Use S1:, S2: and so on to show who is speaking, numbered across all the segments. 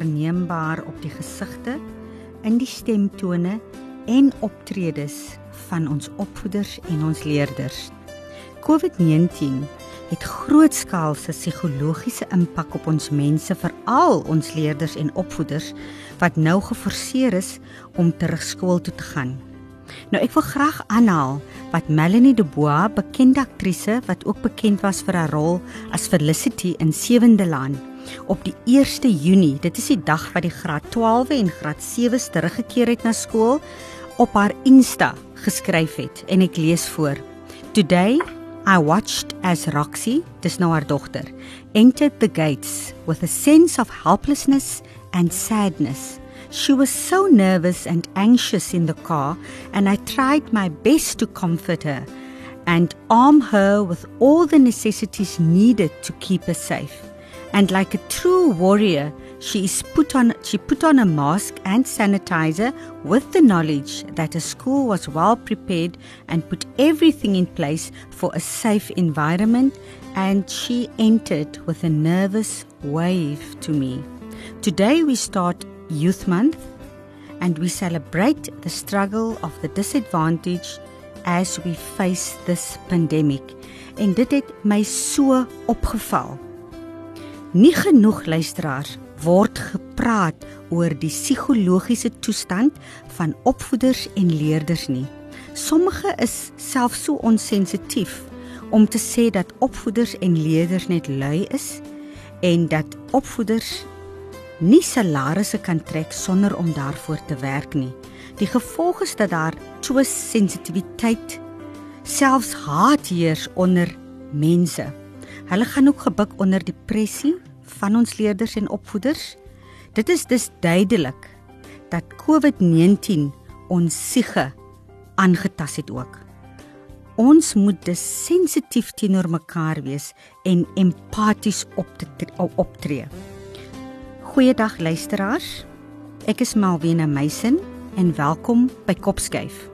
S1: Verneembaar op die gesigte, in die stemtone en optredes van ons opvoeders en ons leerders. COVID-19 het grootskaalse psigologiese impak op ons mense, veral ons leerders en opvoeders wat nou geforseer is om terug skool toe te gaan. Nou ek wil graag aanhaal wat Melanie de Bois, bekende aktrise wat ook bekend was vir haar rol as Felicity in Sewende Laan, op die 1 Junie, dit is die dag wat die graad 12 en graad 7s teruggekeer het na skool, op haar Insta geskryf het en ek lees voor. Today I watched as Roxy, dis nou haar dogter, entered the gates with a sense of helplessness and sadness. She was so nervous and anxious in the car, and I tried my best to comfort her and arm her with all the necessities needed to keep her safe. And like a true warrior, she is put on she put on a mask and sanitizer with the knowledge that a school was well prepared and put everything in place for a safe environment and she entered with a nervous wave to me. Today we start Youth Month and we celebrate the struggle of the disadvantaged as we face this pandemic. En dit het my so opgeval. Nie genoeg luisteraars word gepraat oor die psigologiese toestand van opvoeders en leerders nie. Sommige is selfs so onsensitief om te sê dat opvoeders en leerders net lui is en dat opvoeders nie salarisse kan trek sonder om daarvoor te werk nie. Die gevolg is dat daar twis sensitiwiteit selfs haat heers onder mense. Hulle gaan ook gebuk onder depressie van ons leerders en opvoeders. Dit is dus duidelik dat COVID-19 ons siege aangetas het ook. Ons moet dus sensitief teenoor mekaar wees en empaties optree. Goeiedag luisteraars. Ek is Malwena Meisen en welkom by Kopskuif.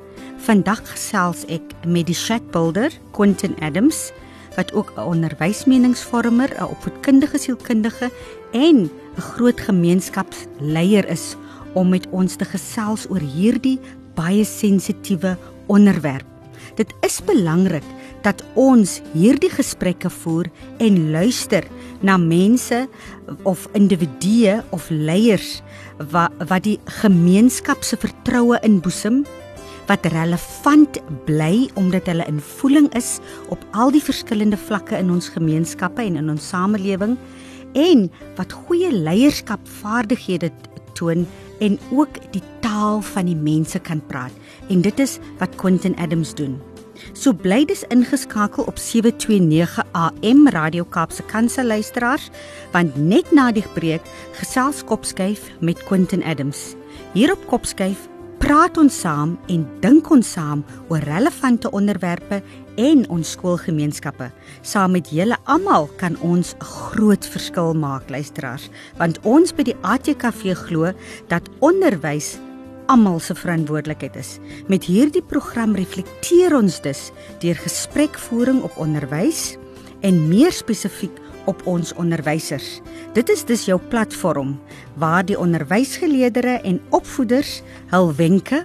S1: Vandag gesels ek met die chatbuilder Quentin Adams wat ook 'n onderwysmeningsvormer, 'n opvoedkundige sielkundige en 'n groot gemeenskapsleier is om met ons te gesels oor hierdie baie sensitiewe onderwerp. Dit is belangrik dat ons hierdie gesprekke voer en luister na mense of individue of leiers wat wat die gemeenskap se vertroue inboesem wat relevant bly omdat hulle in voeling is op al die verskillende vlakke in ons gemeenskappe en in ons samelewing en wat goeie leierskapvaardighede toon en ook die taal van die mense kan praat en dit is wat Quentin Adams doen. So bly dis ingeskakel op 729 AM Radio Kaapse Kansel luisteraars want net na die breek gesels Kopskyf met Quentin Adams. Hier op Kopskyf praat ons saam en dink ons saam oor relevante onderwerpe en ons skoolgemeenskappe. Saam met julle almal kan ons 'n groot verskil maak, luisteraars, want ons by die ATKV glo dat onderwys almal se verantwoordelikheid is. Met hierdie program reflekteer ons dus deur gesprekvoering op onderwys en meer spesifiek op ons onderwysers. Dit is dus jou platform waar die onderwysgeleerders en opvoeders hul wenke,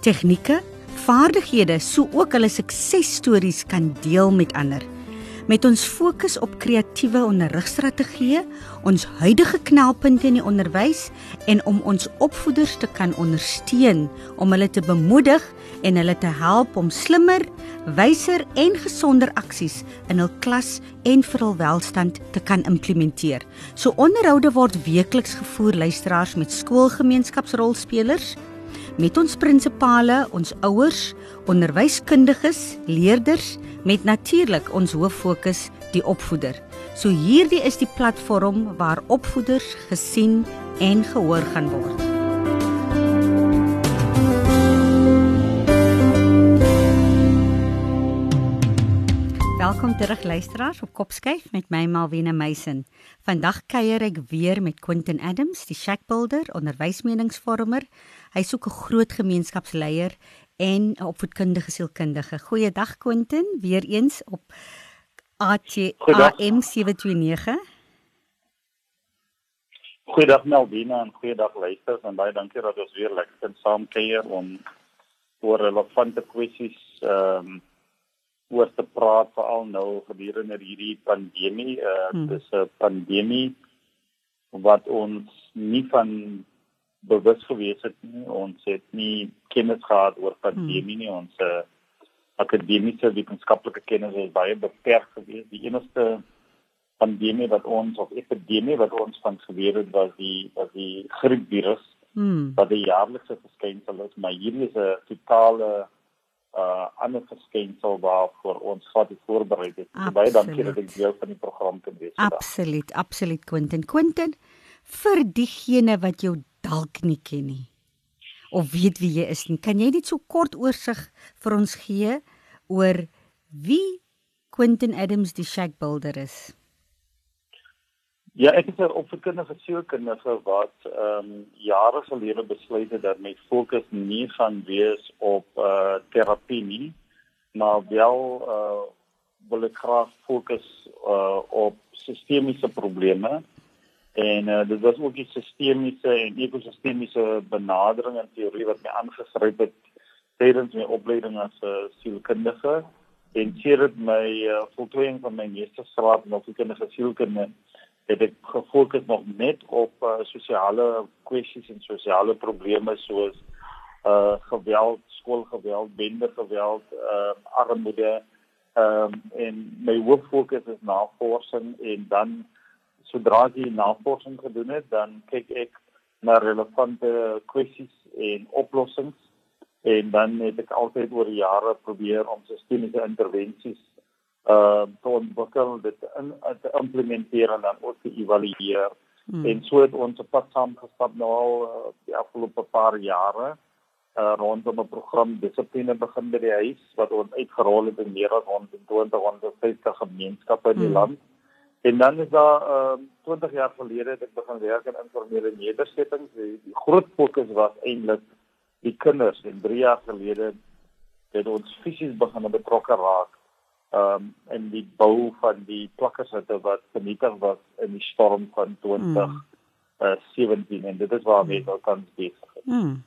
S1: tegnieke, vaardighede, so ook hulle suksesstories kan deel met ander. Met ons fokus op kreatiewe onderrigstrategieë, ons huidige knelpunte in die onderwys en om ons opvoeders te kan ondersteun om hulle te bemoedig en hulle te help om slimmer, wyser en gesonder aksies in hul klas en vir hul welstand te kan implementeer. So onderhoude word weekliks gevoer luisteraars met skoolgemeenskapsrolspelers met ons prinsipale, ons ouers, onderwyskundiges, leerders met natuurlik ons hoof fokus die opvoeder. So hierdie is die platform waar opvoeders gesien en gehoor gaan word. Welkom terug luisteraars op Kopskyf met my Malwena Meisen. Vandag kuier ek weer met Quentin Adams, die Shackbuilder, onderwysmeningsvormer. Hy soek 'n groot gemeenskapsleier en 'n opvoedkundige sielkundige. Goeiedag Quentin, weer eens op AT AM 729.
S2: Goeiedag Melvina en goeiedag luisters en baie dankie dat ons weer lekker kan saam kuier om oor relevante kwessies ehm um, oor te praat veral nou gedurende hierdie pandemie. Uh, hmm. Dis 'n pandemie wat ons nie van bewus gewees het nie. Ons het nie kennis gehad oor pandemie nie. Ons uh, akademiese wetenskaplike kennis is baie beperk geweest. Die enigste pandemie wat ons of epidemie wat ons van geweet het was die was die griepvirus. Hmm. Wat die jaarlikse verskynsel is, maar hierdie is 'n totale uh ander verskynsel waarvoor ons vat die voorberei het. So baie dankie dat ek deel van die program kan wees.
S1: Absoluut, absoluut Quentin. Quentin vir diegene wat jou dalk nie ken nie of weet wie jy is nie, kan jy net so kort oorsig vir ons gee oor wie Quentin Adams die Shack Builder is?
S2: Ja, ek is 'n opvoedkundige sielkundige wat ehm um, jare gelede besluit het dat my fokus nie gaan wees op uh, terapie nie, maar wel uh, wil ek graag fokus uh, op sistemiese probleme. En uh, dit was ook die sistemiese en ekosistemiese benadering en teorie wat my aangegryp het tydens my opleiding as 'n uh, sielkundige en sedert my uh, voltooiing van my meestersgraad in opvoedkundige sielkunde het ek gefokus nog net op uh, sosiale kwessies en sosiale probleme soos uh geweld, skoolgeweld, bendergeweld, uh armoede. Ehm um, en my hoof fokus is navorsing en dan sodra jy navorsing gedoen het, dan kyk ek na relevante kwessies en oplossings en dan het ek altyd oor jare probeer om sistemiese intervensies uh te ontwikkel dit in te implementeer en dan ook te evalueer. Hmm. En so het ons op pad saam gestap nou al uh, die afgelope paar jare uh rondom 'n program dissipline begin by die huis wat ons uitgerol het in meer as 120 150 gemeenskappe in die hmm. land. En dan is daar uh 20 jaar gelede het ek begin werk in informele nedersettings. Die, die groot fokus was eintlik die kinders en 3 jaar gelede het ons fisies begin betrokke raak um, in die bou van die plakkershutte wat vernietig was in die storm van 20 mm. uh, 17 en dit is waar mm. mense kan besig is. Mm.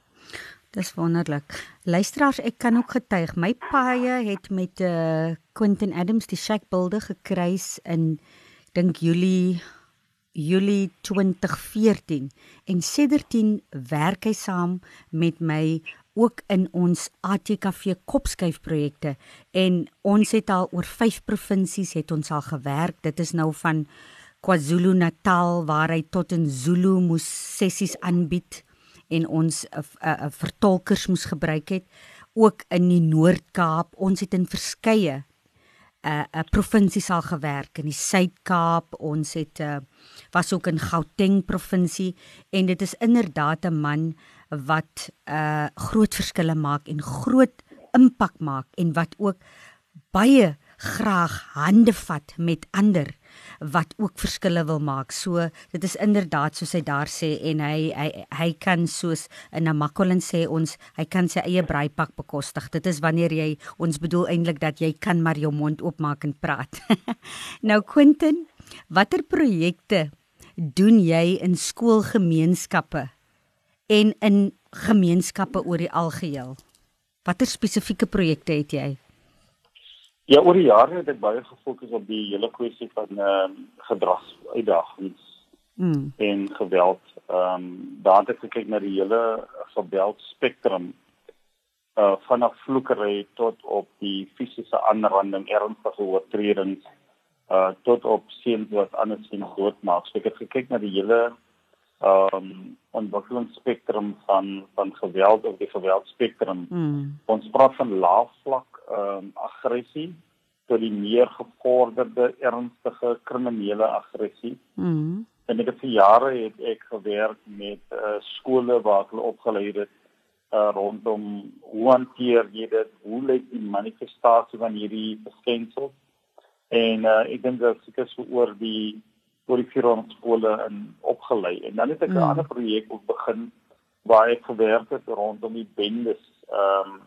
S1: Dis wonderlik. Luisteraars, ek kan ook getuig. My paie het met uh, Quentin Adams die shack builder gekruis in dink Julie Julie 2014 en sedertdien werk hy saam met my ook in ons ATKV kopskuif projekte en ons het al oor 5 provinsies het ons al gewerk. Dit is nou van KwaZulu-Natal waar hy tot in Zulu moes sessies aanbied en ons 'n uh, uh, vertolkers moes gebruik het ook in die Noord-Kaap. Ons het in verskeie 'n 'n uh, provinsie sal gewerk in die Suid-Kaap. Ons het uh, was ook in Gauteng provinsie en dit is inderdaad 'n man wat uh groot verskille maak en groot impak maak en wat ook baie graag hande vat met ander wat ook verskille wil maak. So dit is inderdaad soos hy daar sê en hy hy hy kan soos in Namakoland sê ons hy kan sy eie braaipak bekostig. Dit is wanneer jy ons bedoel eintlik dat jy kan maar jou mond oopmaak en praat. nou Quentin, watter projekte doen jy in skoolgemeenskappe en in gemeenskappe oor die algeheel? Watter spesifieke projekte het jy?
S2: Ja, oor die jare het ek baie gefokus op die hele kwessie van ehm uh, gedragsuitdagings mm. en geweld. Ehm um, daar het ek gekyk na die hele geweld spektrum uh vanaf vloekery tot op die fisiese aanranding, ernstige oortredings uh tot op seuns wat ander seuns doodmaak. So ek het gekyk na die hele ehm um, ontwikkelingsspektrum van van geweld of die geweldspektrum. Mm. Ons praat van laagvlak ehm um, aggressie tot die meer gevorderde ernstige kriminele aggressie. Mm. En ek het vir jare het ek gewerk met uh, skole waar hulle opgelei het uh, rondom hoe hanteer jy dit? Hoe lyk die manifestasie van hierdie verskynsels? En uh, ek dink dat dit is oor die oor die 400 skole in opgelei en dan het ek 'n mm. ander projek op begin waar ek gewerk het rondom die bendes. Ehm um,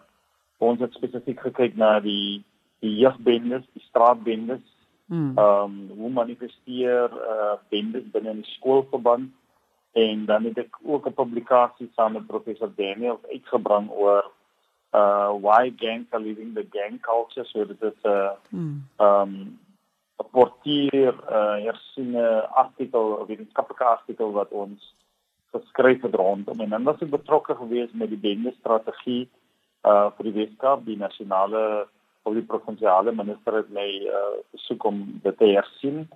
S2: ons het spesifiek gekyk na die die jeugbendes, die straatbendes. Hmm. Ehm mm. um, hoe manifesteer uh bendes binne 'n skoolverband en dan het ek ook 'n publikasie saam met professor Daniel uitgebring oor uh why gangs are leaving the gang culture so dit is 'n uh, hmm. um 'n portier uh hersiene artikel of 'n wetenskaplike artikel wat ons geskryf het rondom en dan was ek betrokke geweest met die bende strategie uh vir die Weskaap die nasionale of die provinsiale minister het my uh besoek om dit te hersien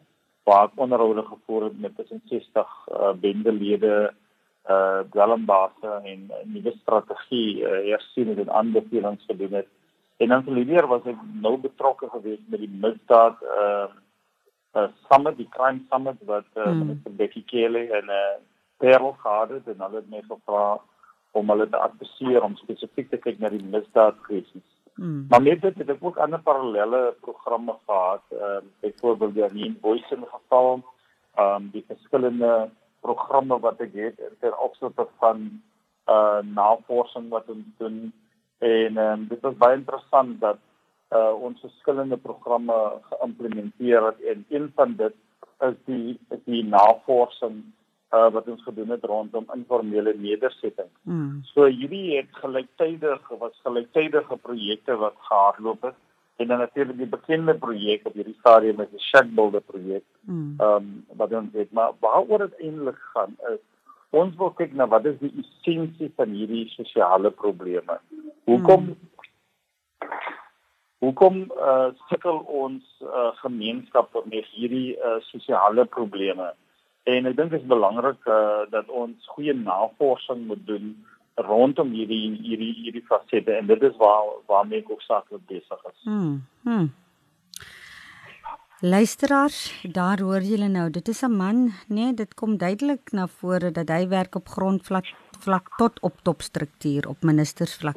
S2: waar onderhoude gevoer het met tussen 60 uh, bendelede uh dwelmbase en 'n nuwe strategie uh, hersien en aanbevelings gedoen het. En dan verlede was ek nou betrokke geweest met die misdaad uh uh summit, die crime summit wat uh, hmm. minister Becky Kelly en uh Perel gehad het en hulle het my gevra om hulle te adviseer om spesifiek te kyk na die misdaadkrisis. Hmm. Maar met dit het ek ook ander parallelle programme gehad, ehm uh, byvoorbeeld die in Voice in geval, ehm um, die verskillende programme wat ek het ter opsigte van uh navorsing wat ons doen en ehm um, dit is baie interessant dat uh ons verskillende programme geïmplementeer het en een van dit is die is die navorsing uh, wat ons gedoen het rondom informele nedersettings. Mm. So hierdie het gelyktydig was gelyktydige projekte wat gehardloop het en dan natuurlik die bekende projek op hierdie stadium is die Shackbuilder projek. Hmm. Ehm mm. um, wat ons het maar waaroor dit eintlik gaan is ons wil kyk na wat is die essensie van hierdie sosiale probleme. Hoekom mm. Hoekom uh, sukkel ons uh, gemeenskap met hierdie uh, sosiale probleme? En ek dink dit is belangrik uh, dat ons goeie navorsing moet doen rondom hierdie hierdie hierdie fasette en dit is waar waarmee ek ook saaklik besig is. Hmm. hmm.
S1: Luisteraars, daar hoor julle nou, dit is 'n man, nee, dit kom duidelik na vore dat hy werk op grondvlak vlak tot op topstruktuur op ministersvlak.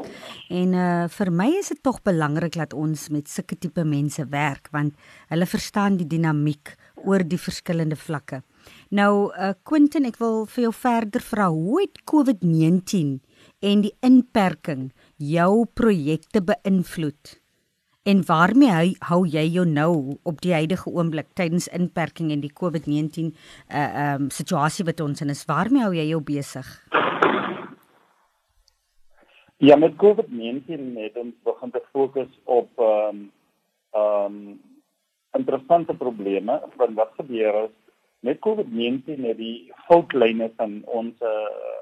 S1: En uh vir my is dit tog belangrik dat ons met sulke tipe mense werk want hulle verstaan die dinamiek oor die verskillende vlakke. Nou uh Quentin, ek wil vir jou verder vra, hoe het COVID-19 en die inperking jou projekte beïnvloed? En waarmee hou, hou jy jou nou op die huidige oomblik tydens inperking en die COVID-19 uh um situasie wat ons in is? Waarmee hou jy jou besig?
S2: Ja, met COVID-19 het ons begin te fokus op um um interessante probleme want wat gebeur is met COVID-19 het die foutlyne van ons uh,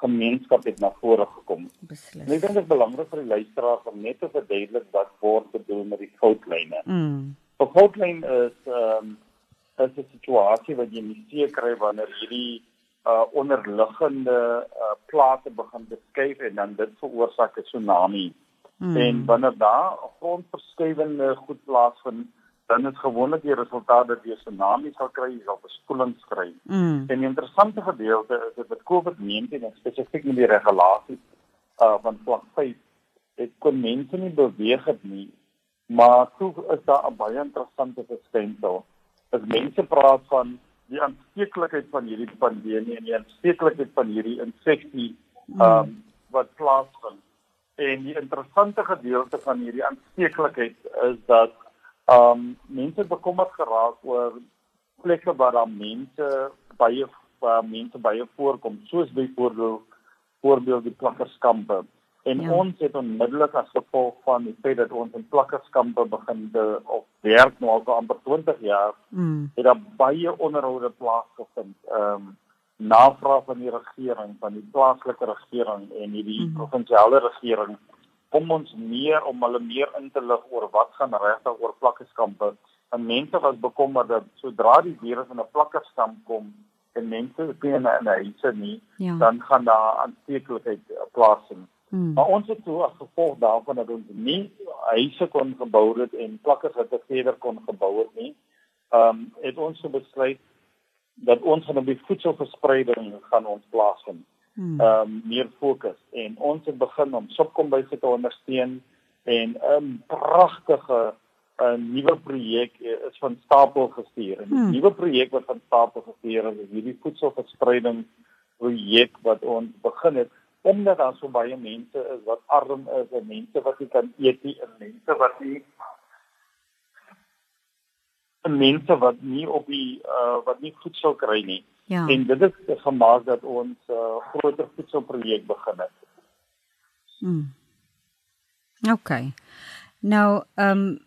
S2: gemeenskap het na vore gekom. Beslis. Ek dink dit is belangrik vir die luisteraars om net te verduidelik wat word bedoel met die foutlyne. Mm. 'n Foutlyn is ehm um, 'n situasie wat jy nie kry wanneer hierdie uh onderliggende uh plate begin beskuif en dan dit veroorsaak 'n tsunami. Mm. En wanneer daar grondverskywinge goed plaasvind, dan is gewoonlik die resultaat dat jy 'n tsunami sal kry, jy sal bespoelings kry. Mm. En die interessante gedeelte is dat met COVID-19 en spesifiek met die regulasies uh van vlak 5 het kon mense nie beweeg het nie, maar toe is daar 'n baie interessante verskynsel. As mense praat van die aansteeklikheid van hierdie pandemie en die aansteeklikheid van hierdie infeksie mm. um wat plaasvind. En die interessante gedeelte van hierdie aansteeklikheid is dat Um mense bekommerd geraak oor plekke waar daar mense baie waar mense baie voorkom, soos byvoorbeeld voorbeeld die plakkerskampe. En ja. ons het onmiddellik as gevolg van die feit dat ons in plakkerskampe begin te of werk nou al amper 20 jaar, mm. het daar baie onderhoude plaasgevind. Um navraag van die regering, van die plaaslike regering en die mm. provinsiale regering om ons meer om hulle meer in te lig oor wat gaan regtig oor plakkerskampe. En mense was bekommerd dat sodra die virus in 'n plakkerskamp kom en mense binne in 'n huis nie, ja. dan gaan daar aansteeklikheid plaasvind. Hmm. Maar ons het toe as gevolg daarvan dat ons nie huise kon gebou het en plakkers wat verder kon gebou het nie, ehm um, het ons besluit dat ons gaan op die voedselverspreiding gaan ons plaasvind. Hmm. ehm um, meer fokus en ons het begin om sopkombyse te ondersteun en 'n pragtige 'n uh, nuwe projek is van stapel gestuur. 'n hmm. Nuwe projek wat van stapel gestuur is, is hierdie voedselverspreiding projek wat ons begin het omdat daar so baie mense is wat arm is en mense wat nie kan eet nie en mense wat nie mense wat nie op die uh wat nie voedsel kry nie.
S1: Ja.
S2: En dit het gemaak dat ons 'n uh, groter voedselprojek begin het.
S1: Mm. OK. Nou, ehm um,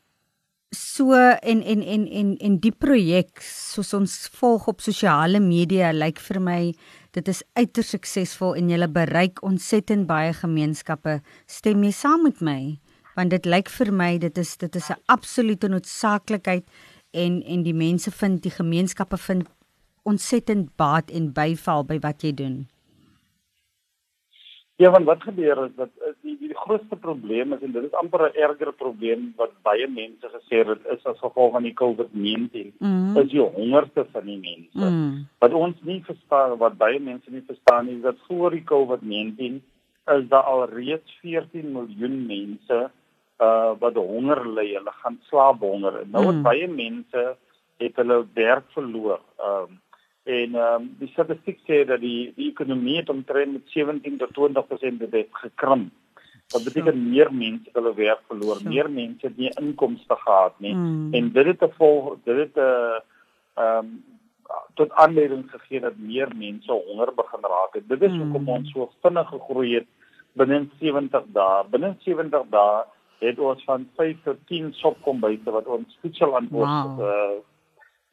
S1: so en en en en en die projek soos ons volg op sosiale media lyk vir my dit is uiters suksesvol en jy bereik ontsettend baie gemeenskappe. Stem jy saam met my? Want dit lyk vir my dit is dit is 'n absolute noodsaaklikheid en en die mense vind die gemeenskappe vind ontsettend baat en byval by wat jy doen.
S2: Ja, want wat gebeur is dat eh, die die grootste probleem is en dit is amper 'n erger probleem wat baie mense gesê het is as gevolg van die COVID-19 mm is die hongerte van die mense. Mm. Wat ons nie verstaan wat baie mense nie verstaan is dat voor die COVID-19 is daar al reeds 14 miljoen mense uh wat honger ly, hulle gaan slaap honger. Nou mm. baie mense het hulle werk verloor. Ehm um, en ehm um, die statistiek sê dat die die ekonomie het omtrent met 17 tot 20% dit het gekrimp. Wat beteken so. meer mense hulle werk verloor, so. meer mense het nie inkomste gehad nie. Mm. En dit het te volg dit het 'n uh, ehm um, tot aanleiding gegee dat meer mense honger begin raak het. Dit is mm. hoekom ons so vinnig gegroei het binne 70 dae. Binne 70 dae het ons van 5 tot 10 sopkombyse wat ons voedsel aan ons wow. uh,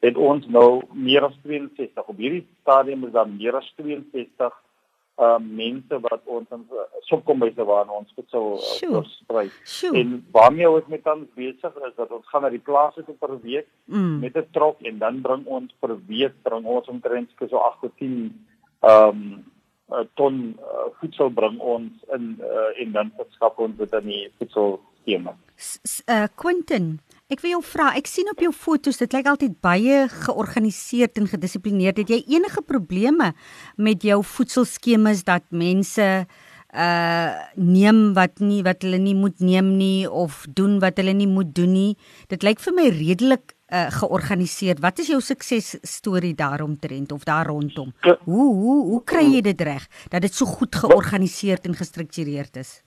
S2: het ons nou meer as 62 op hierdie stadium is daar meer as 62 uh mense wat ons in uh, sopkombyse waar ons voedsel uh, versprei. En waarmee ons met tans besig is dat ons gaan na die plase toe per week mm. met 'n trok en dan bring ons per week bring ons omtrent so 8 tot 10 um 'n ton uh, voedsel bring ons in uh, en dan verskaf ons dit aan die voedselskema.
S1: Uh Quentin, Ek wil jou vra, ek sien op jou foto's, dit lyk altyd baie georganiseerd en gedissiplineerd. Het jy enige probleme met jou voedselskemas dat mense uh neem wat nie wat hulle nie moet neem nie of doen wat hulle nie moet doen nie? Dit lyk vir my redelik uh georganiseerd. Wat is jou sukses storie daaromtrent of daar rondom? Hoe hoe hoe kry jy dit reg dat dit so goed georganiseerd en gestruktureerd is?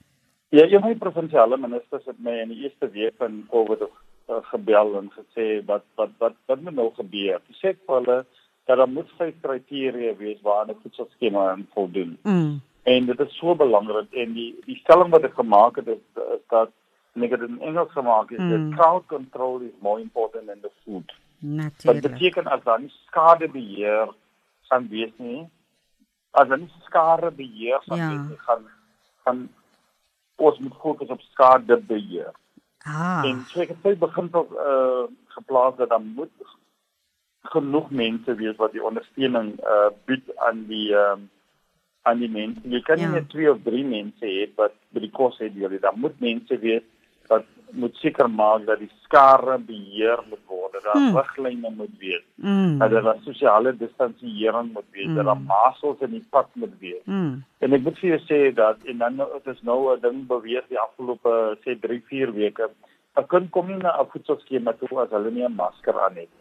S2: Ja, jy my provinsiale minister het my in die eerste week van COVID uh, gebel en gesê wat wat wat wat moet nou gebeur? Ek sê vir hulle dat daar moet vyf kriteria wees waaraan 'n voedselskema voldoen. Mm. En dit is so belangrik en die die stelling wat ek gemaak het is, is dat net in Engels gemaak is mm. that crowd control is more important than the food. Natuurlik. Dit beteken as dan skade beheer gaan wees nie. As dan skade beheer van ja. wees gaan gaan ons moet fokus op skade beheer. Ah. En so ek het sy begin tot uh eh, geplaas dat dan moet genoeg mense wees wat die ondersteuning uh bied aan die ehm uh, aan die mense. Jy kan ja. nie net twee of drie mense hê wat by die kos het jy moet mense wees wat moet seker maak dat die skare beheer moet word, dat daar hmm. riglyne moet wees, hmm. dat daar sosiale distansiering moet wees, hmm. dat daar hmm. masels in die pad moet wees. Hmm. En ek moet vir jou sê dat en dan dit is nou 'n ding beweeg die afgelope sê 3, 4 weke. 'n Kind kom nie na 'n voedselskema toe as hulle nie 'n masker aan het.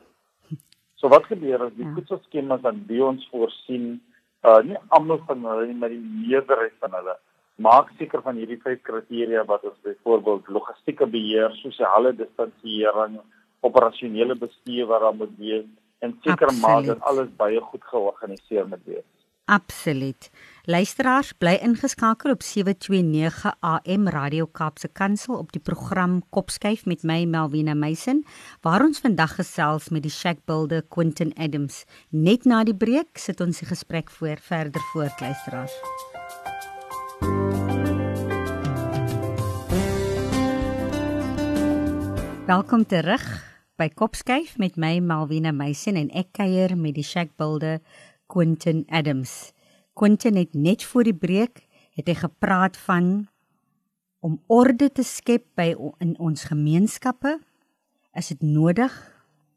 S2: So wat gebeur as die ja. voedselskemas dan by ons voorsien, uh nie almal van hulle nie, maar die meerderheid van hulle maak seker van hierdie vyf kriteria wat ons byvoorbeeld logistieke beheer, sosiale distansiering, operasionele bestuur wat daar moet wees en seker maak dat alles baie goed georganiseer moet wees.
S1: Absoluut. Luisteraars, bly ingeskakel op 729 AM Radio Kaapse Kansel op die program Kopskyf met my Melvina Meisen, waar ons vandag gesels met die shack builder Quentin Adams. Net na die breek sit ons die gesprek voor verder voort, luisteraars. Welkom terug by Kopskyf met my Malwena Meisen en ek kuier met die shack builder Quentin Adams. Quentin het net voor die breek het hy gepraat van om orde te skep by in ons gemeenskappe. Is dit nodig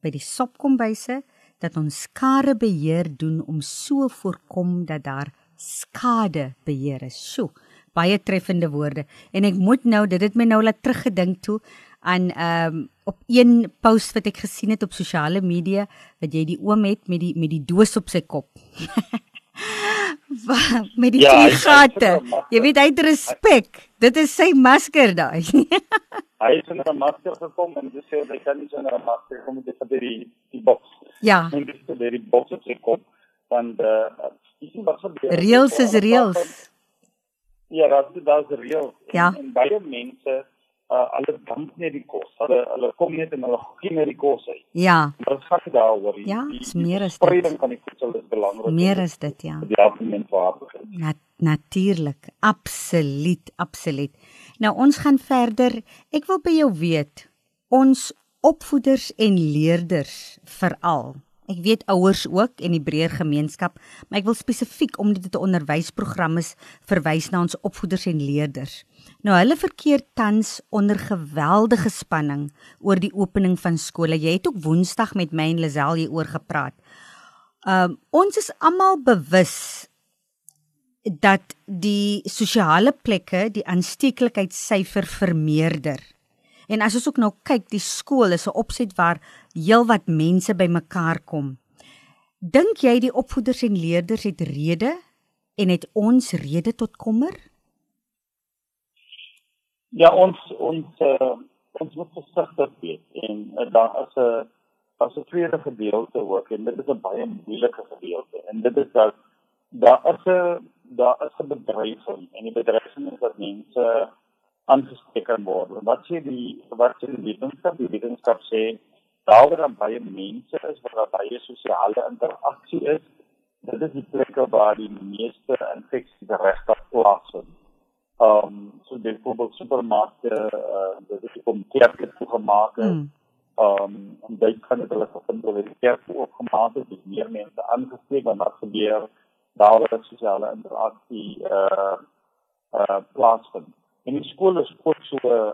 S1: by die sopkombyse dat ons skare beheer doen om so voorkom dat daar skade beheer is. Sjoe, baie treffende woorde en ek moet nou dit het my nou laat teruggedink toe aan ehm um, op een post wat ek gesien het op sosiale media wat jy die oom het met die met die doos op sy kop. met die ja, gate. Jy weet hy het respek. Dit is sy masker daai.
S2: hy het in 'n masker gekom en dis sê hy kan nie sonder 'n masker kom dit vir die die boks.
S1: Ja.
S2: En dis vir die boks se kom want uh dis wat gebeur.
S1: Reels is reels.
S2: Ja, dit is reels.
S1: Ja.
S2: En, en baie mense uh hulle dank net die kos. Hulle hulle kom net en hulle gee net die kos uit.
S1: Ja.
S2: Dit gaan daaroor.
S1: Ja, is meer as
S2: dit. Spreiding van die voedsel is belangrik.
S1: Meer as dit, ja.
S2: Die algemeen waardigheid.
S1: Nat natuurlik, absoluut, absoluut. Nou ons gaan verder. Ek wil by jou weet, ons opvoeders en leerders veral Ek weet ouers ook en die breër gemeenskap, maar ek wil spesifiek omdat dit 'n onderwysprogram is, verwys na ons opvoeders en leerders. Nou hulle verkeer tans onder geweldige spanning oor die opening van skole. Jy het ook Woensdag met my en Lazel hier oor gepraat. Um ons is almal bewus dat die sosiale plekke die aansteeklikheidssyfer vermeerder. En as ons ook nou kyk, die skool is 'n opset waar heelwat mense bymekaar kom. Dink jy die opvoeders en leerders het rede en het ons rede tot kommer?
S2: Ja, ons ons uh, ons moet versigtig wees en uh, daar is 'n as 'n tweede gedeelte ook en dit is 'n baie moeilike gedeelte en dit is dat daar is 'n daar is 'n bedreiging en die bedreiging is dat mense aangesteek kan word. Wat sê die wat sê die wetenskap? Die wetenskap sê daar waar daar baie mense is, waar daar baie sosiale interaksie is, dit is die plekke waar die meeste infeksies regtig plaasvind. Ehm um, so dit byvoorbeeld supermarkte, uh, dit is om kerke toe gemaak. Hmm. Ehm um, en dit kan dit hulle gevind word die kerke oopgemaak het, dis meer mense aangesteek want wat gebeur daar waar sosiale interaksie eh uh, eh uh, plaasvind. En die skool is ook so uh,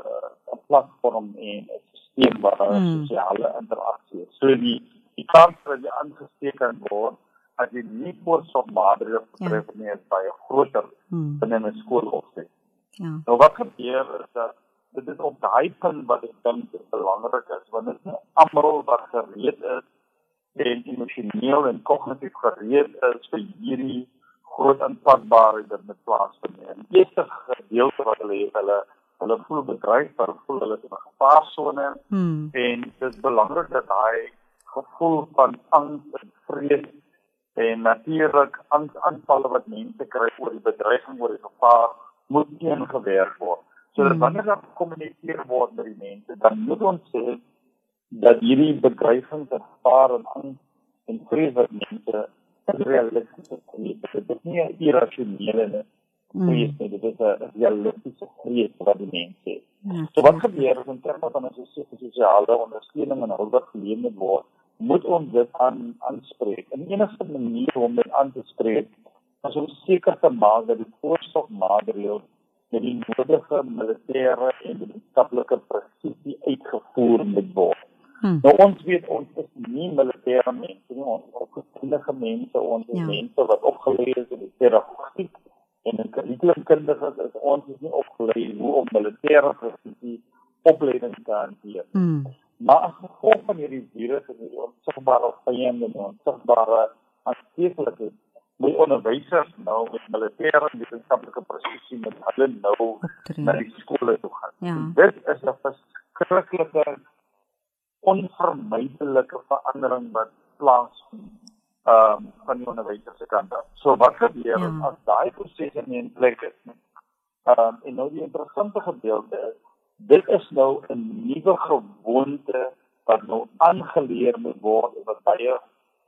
S2: 'n platform en 'n stelsel waar mm. sosiale interaksie is. So die die kans dat jy aangesteek kan word as jy nie voorsorgmaatreëls betref ja. nie is baie groter mm. binne 'n skoolopset. Ja. Nou wat gebeur is dat dit is op daai punt wat ek dink belangrik is want dit is almal wat gereed is en emosioneel en kognitief gereed is vir hierdie groot aanpasbaarheid dit met plaasvind. Die eerste gedeelte wat hulle het, hulle hulle voel bedreig, hulle voel hulle is in 'n gevaarsone hmm. en dit is belangrik dat daai gevoel van angs en vrees en natuurlik aanvalle wat mense kry oor die bedreiging oor die gevaar moet teengewerk word. So dat hmm. wanneer daar gekommunikeer word met die mense, dan moet ons sê dat hierdie bedreiging en gevaar en angs en vrees wat mense realisties is. Dit is nie irrasionele vrees nie, dit is 'n realistiese vrees wat die mens het. Ja. So wat gebeur as in terme van 'n sosiale ondersteuning en hulp gelewer word, moet ons dit aan aanspreek. En die enigste manier om dit aan te spreek is om seker te maak dat die voorsorgmaatreëls met die nodige militêre en wetenskaplike presisie uitgevoer moet word. Hmm. Nou ons weet ons is nie militêre mense nie, ons is opgeleide mense, ons is ja. mense wat opgeleer is in die pedagogiek en in kurrikulumkundiges is ons is nie opgeleer hoe om militêre presisie opleiding te hanteer. Hmm. Maar as gevolg van hierdie virus en die onsigbare vyande en onsigbare aansteeklikheid moet onderwysers nou met militêre en wetenskaplike presisie met hulle nou na die skole toe gaan. Ja. Dit is 'n verskriklike onvermydelike verandering wat plaasvind ehm um, van die onderwysers se kant af. So wat gebeur ja. as daai prosesse nie in plek is nie? Ehm um, en nou die interessante gedeelte is dit is nou 'n nuwe gewoonte wat nou aangeleer moet word en wat baie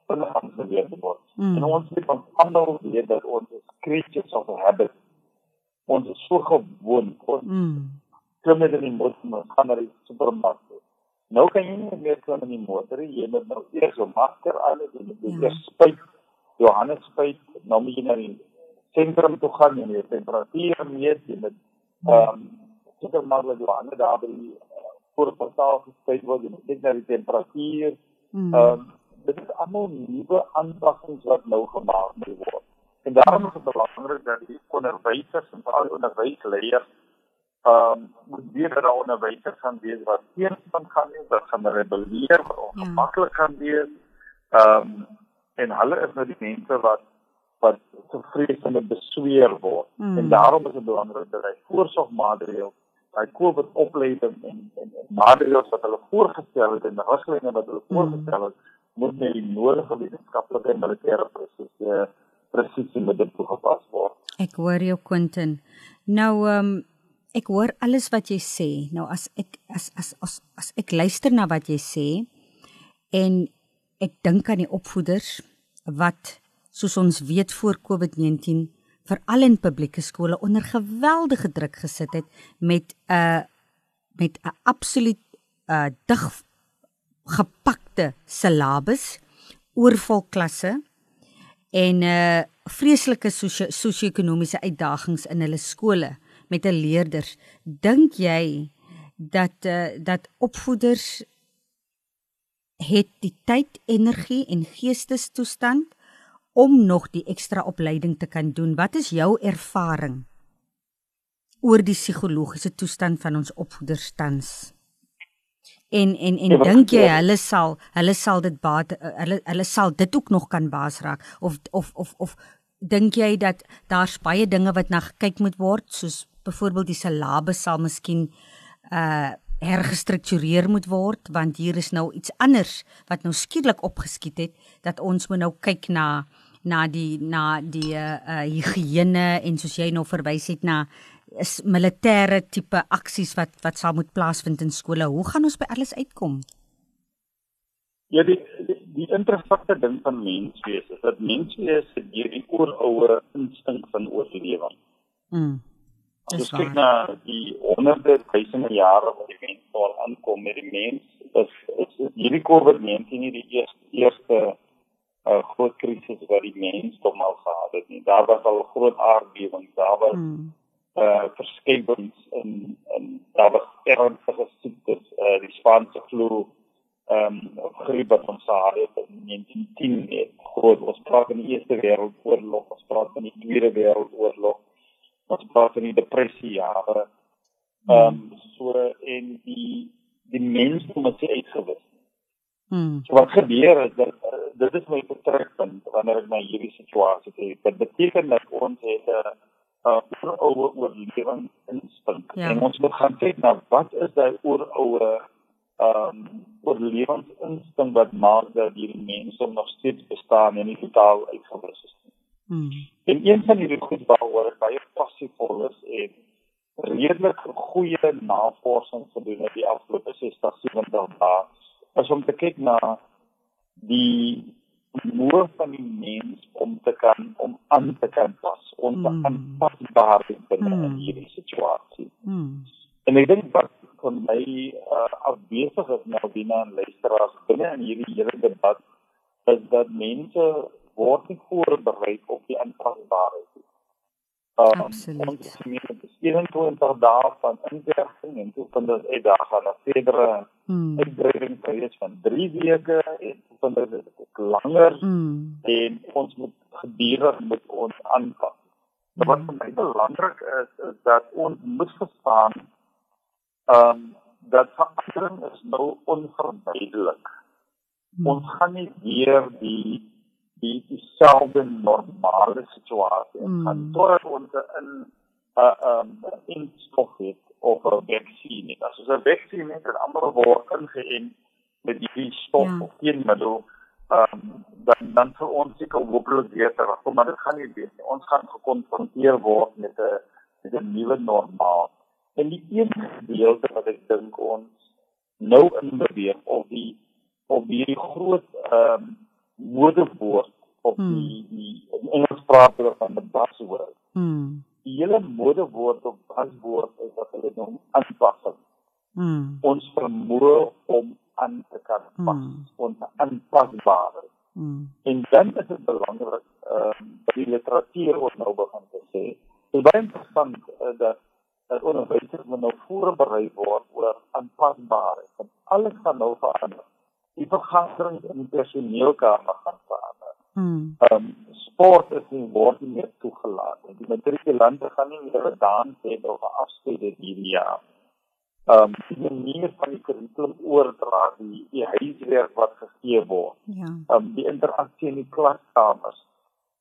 S2: vinnig aangeleer moet word. Mm. En ons moet van ander weet dat ons creatures of habit ons is so gewoond ons mm. klim met in die motor gaan na die supermark Nou kan jy nie meer klim in die motor nie. Jy moet nou eers 'n masker aan hê, jy moet ja. eers spuit, Johannes spuit, nou moet jy na die sentrum toe gaan en jy temperatuur meet, jy moet ja. ehm um, seker maak dat Johannes daar by die uh, voorportaal gespuit word, jy moet kyk na die temperatuur. Hmm. Ehm um, dit is almal nuwe aanpassings wat nou gemaak moet word. En daarom is dit belangrik dat die onderwysers en veral onderwysleiers ehm um, moet weer dat onderwysers gaan wees wat teenstand gaan wees, wat gaan rebelleer, wat ja. ongemaklik gaan wees. Ehm um, en hulle is nou die mense wat wat vreesende besweer word. Mm. En daarom is dit belangrik dat hy voorsorgmaatreëls, hy COVID opleiding en en, en maatreëls wat hulle voorgestel het en die riglyne wat hulle mm. voorgestel het, moet met die nodige wetenskaplike en militêre presisie presisie met dit toegepas word.
S1: Ek hoor jou Quentin. Nou ehm um, ek hoor alles wat jy sê. Nou as ek as as as as ek luister na wat jy sê en ek dink aan die opvoeders wat soos ons weet voor COVID-19 veral in publieke skole onder geweldige druk gesit het met 'n uh, met 'n absoluut uh, dig gepakte syllabus oorvol klasse en 'n uh, vreeslike sosio-ekonomiese uitdagings in hulle skole met 'n leerders dink jy dat uh, dat opvoeders het die tyd, energie en geestestoestand om nog die ekstra opleiding te kan doen. Wat is jou ervaring oor die psigologiese toestand van ons opvoeders tans? En en en ja, dink jy hulle sal hulle sal dit baat hulle hulle sal dit ook nog kan baas raak of of of of dink jy dat daar's baie dinge wat na gekyk moet word soos byvoorbeeld die syllabus sal miskien uh hergestruktureer moet word want hier is nou iets anders wat nou skielik opgeskiet het dat ons moet nou kyk na na die na die uh higiëne en soos jy nou verwys het na is militêre tipe aksies wat wat sal moet plaasvind in skole. Hoe gaan ons by alles uitkom?
S2: Ja, die die, die interessante ding van menswees is dat menswees het hierdie ooroue instink van oorlewing. Mm. As ons kyk na die honderde duisende jare wat die mens al aankom met die mens, is, is, is hierdie COVID-19 nie die eerste eerste uh, groot krisis wat die mens tot nou gehad het nie. Daar was al groot aardbewings, daar was hmm. uh verskeidings in in daar was ernstige siektes, uh die Spaanse flu, ehm um, griep wat ons gehad het in 1910 het groot ons praat van die Eerste Wêreldoorlog, ons praat van die Tweede Wêreldoorlog ons praat van die depressie jare. Ehm um, so en die die mense moet se uitgewis. Hmm. So wat gebeur is dat uh, dit is my vertrekpunt wanneer ek na hierdie situasie kyk. Dit beteken dat ons het 'n uh, uh, oor oorlewing instink. Ja. En ons moet gaan kyk na wat is daai oor ouer ehm um, oorlewingsinstink wat maak dat hierdie mense nog steeds bestaan en nie totaal uitgewis is. Hmm. En een van die goed waaroor ek baie passievol is en redelik goeie navorsing gedoen het die afgelope 60 70 dae is om te kyk na die moe van die mens om te kan om aan te kan pas om mm. aanpasbaar te wees mm. in hierdie situasie. Mm. En ek dink wat van my uh, afwesig is nou binne aan luisteraars binne in hierdie hele debat is dat mense word nie voorberei op die aanpasbaarheid nie. Um, Absoluut. Ons het 21 dae van inwerking en toe van dit uit daar gaan na verdere hmm. uitbreiding periodes van 3 weke en van dit ook langer hmm. en ons moet gedurig met ons aanpas. Hmm. Wat vir my belangrik is is dat ons moet verstaan ehm um, dat verandering is nou onvermydelik. Hmm. Ons gaan nie weer die die dieselfde normale situasie mm. gaan totdat ons in 'n uh, um, instof het of 'n vaksin het. As ons 'n vaksin het, dan almal word ingeënt met die stof ja. of teenmiddel, um, dan dan vir ons seker hopeloos beter, maar dit gaan nie wees nie. Ons gaan gekonfronteer word met 'n met 'n nuwe normaal. En die een gedeelte wat ek dink ons nou in beweeg of die of hierdie groot ehm um, modewoord of hmm. die die Engels praat hulle van the buzzword. Hmm. Die hele modewoord of buzzword is wat hulle noem aanpassing. Hmm. Ons vermoë om aan te kan pas, hmm. ons aanpasbaar. Hmm. En dan is dit belangrik ehm uh, die literatuur wat nou begin te sê. Dit is baie interessant uh, dat dat onderwysers moet nou voorberei word oor aanpasbaarheid. Want alles gaan nou verander die vergaderings in die personeelkamer gaan verander. Hmm. Ehm um, sport is nie word nie meer toegelaat nie. Die matrikulante gaan nie meer dans hê of afskeid hierdie jaar. Ehm um, die manier van die kurrikulum oordra, die, die huiswerk wat gegee word. Ja. Ehm um, die interaksie in die klaskamers.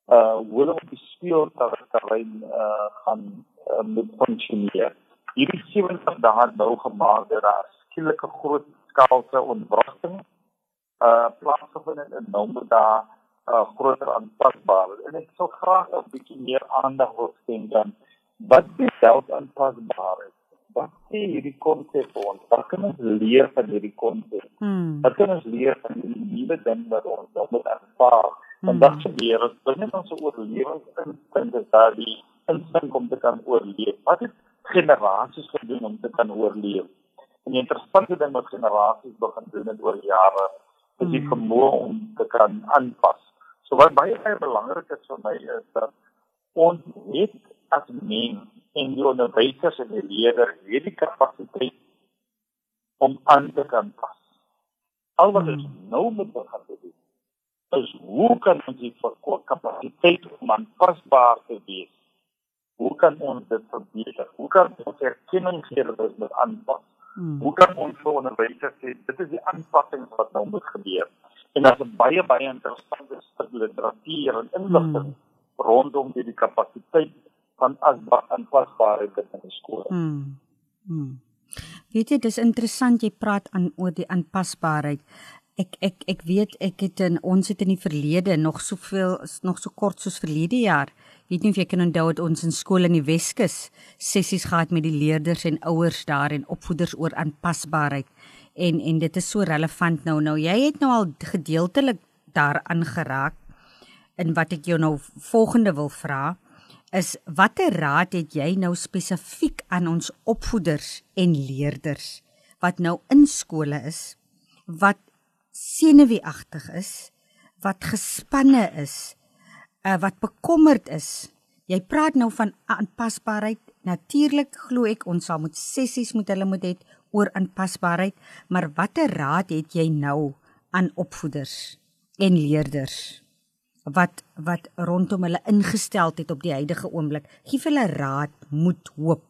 S2: uh hoe hulle op die speelterrein uh gaan uh, moet funksioneer. Hierdie 70 dae nou gemaak dat daar skielike groot skaalse ontwrigting uh plaasgevind in Nomada uh groter aanpasbaar. En ek sou graag 'n bietjie meer aandag wil skenk dan wat self aanpasbaar is. Wat sê hierdie konsep ons? Wat kan ons leer van hierdie konsep? Hmm. Wat kan ons leer van die nuwe ding wat ons nou moet ervaar? Vandag hmm. se leer is binne ons oorlewingsinstinkt is daar die instinkt om te kan oorleef. Wat het generasies gedoen om te kan oorleef? En die interessante ding wat generasies begin doen het oor jare, is die vermoë om te kan aanpas. So wat baie baie belangrik is vir my is dat ons het as mens en die onderwysers en die leerders hierdie kapasiteit om aan te kan pas. Al wat ons hmm. nou moet begin doen is hoe kan ons die kapasiteit om aanpasbaar te wees? Hoe kan ons dit verbeter? Hoe kan ons erkenning gee dat ons moet aanpas? Hmm. Hoe kan ons vir onderwysers sê dit is die aanpassing wat nou moet gebeur? En daar's baie baie interessante stuk literatuur en inligting hmm. rondom hierdie kapasiteit van aanpasbaarheid in die skool. Hmm.
S1: Hmm. Weet jy, dis interessant jy praat aan oor die aanpasbaarheid. Ek ek ek weet ek het in ons het in die verlede nog soveel nog so kort soos verlede jaar. Weet nie of jy kan onthou dat ons in skool in die Weskus sessies gehad met die leerders en ouers daar en opvoeders oor aanpasbaarheid. En en dit is so relevant nou nou. Jy het nou al gedeeltelik daaraan geraak. En wat ek jou nou volgende wil vra is watter raad het jy nou spesifiek aan ons opvoeders en leerders wat nou in skole is wat senuweeagtig is wat gespanne is uh, wat bekommerd is jy praat nou van aanpasbaarheid natuurlik glo ek ons sal moet sessies met hulle moet het oor aanpasbaarheid maar watter raad het jy nou aan opvoeders en leerders wat wat rondom hulle ingestel het op die huidige oomblik. Gee hulle raad, moed, hoop.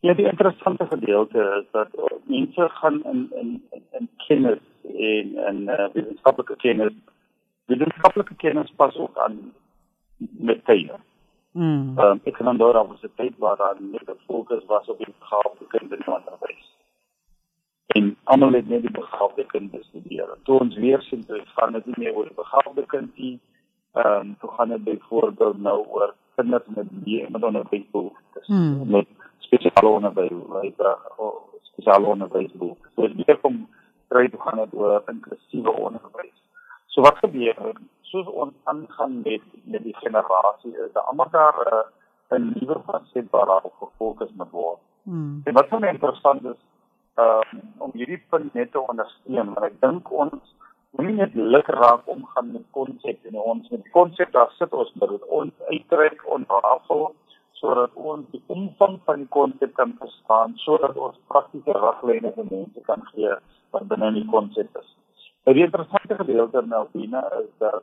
S2: Ja, die interessante gedeelte is dat mense gaan in in in, kennis en in uh, wetenskaplike kennis. Wetenskaplike kennis pas ook aan met tye. Mm. Um, ek kan onthou dat ons 'n tyd waar daar net 'n fokus was op die begaafde kinders in onderwys en almal het net die begaafde kind bestudeer. Toe ons weer sien dat van dit nie meer oor die begaafde kind nie, ehm um, toe gaan dit byvoorbeeld nou oor kinders met die met onderwysbehoeftes. Hmm. Met spesiale onderwys, spesiale onderwys. So dit kom kry toe gaan dit oor inklusiewe onderwys. So wat gebeur soos ons aangaan met met die generasie is, dat almal daar uh, 'n nuwe fasette waarop gefokus moet word. Hmm. En wat van interessant is uh, om hierdie punt net te ondersteun want ek dink ons moenie net lekker raak omgaan met konsep en ons met konsep daar sit ons met dit ons uittrek onrafel sodat ons die omvang van die konsep kan verstaan sodat ons praktiese riglyne vir mense kan gee wat binne die konsep is. Die interessante gedeelte nou binne is dat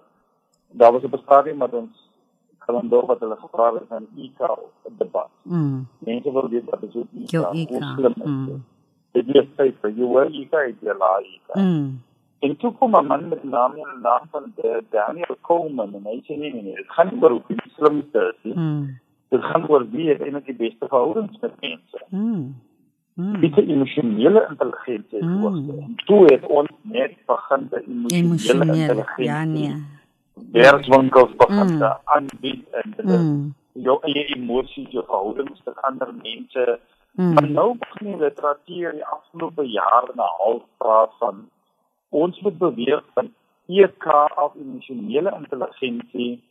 S2: daar was 'n bespreking met ons kalender wat hulle gevra het van IK debat. Mm. Mense wil weet wat is IK? Hoe slim is dit? Mm dit is vir jou hoor jy kyk jy laai mm. en toe kom 'n man met naam en naam van Daniel Coleman en hy sê nee nee nee dit gaan nie oor hoe slimste is nie mm. dit gaan oor wie het eintlik die beste verhoudings met mense mm. Dit is emosionele intelligensie mm. hoogste. Toe het ons net begin by emosionele intelligensie. Ja nee. Werkswinkels begin mm. aanbied en mm. jou eie emosies, jou verhoudings met ander mense, Hmm. Maar nou begin die literatuur die afgelope jare na half praat van ons moet beweeg van EK of emosionele intelligensie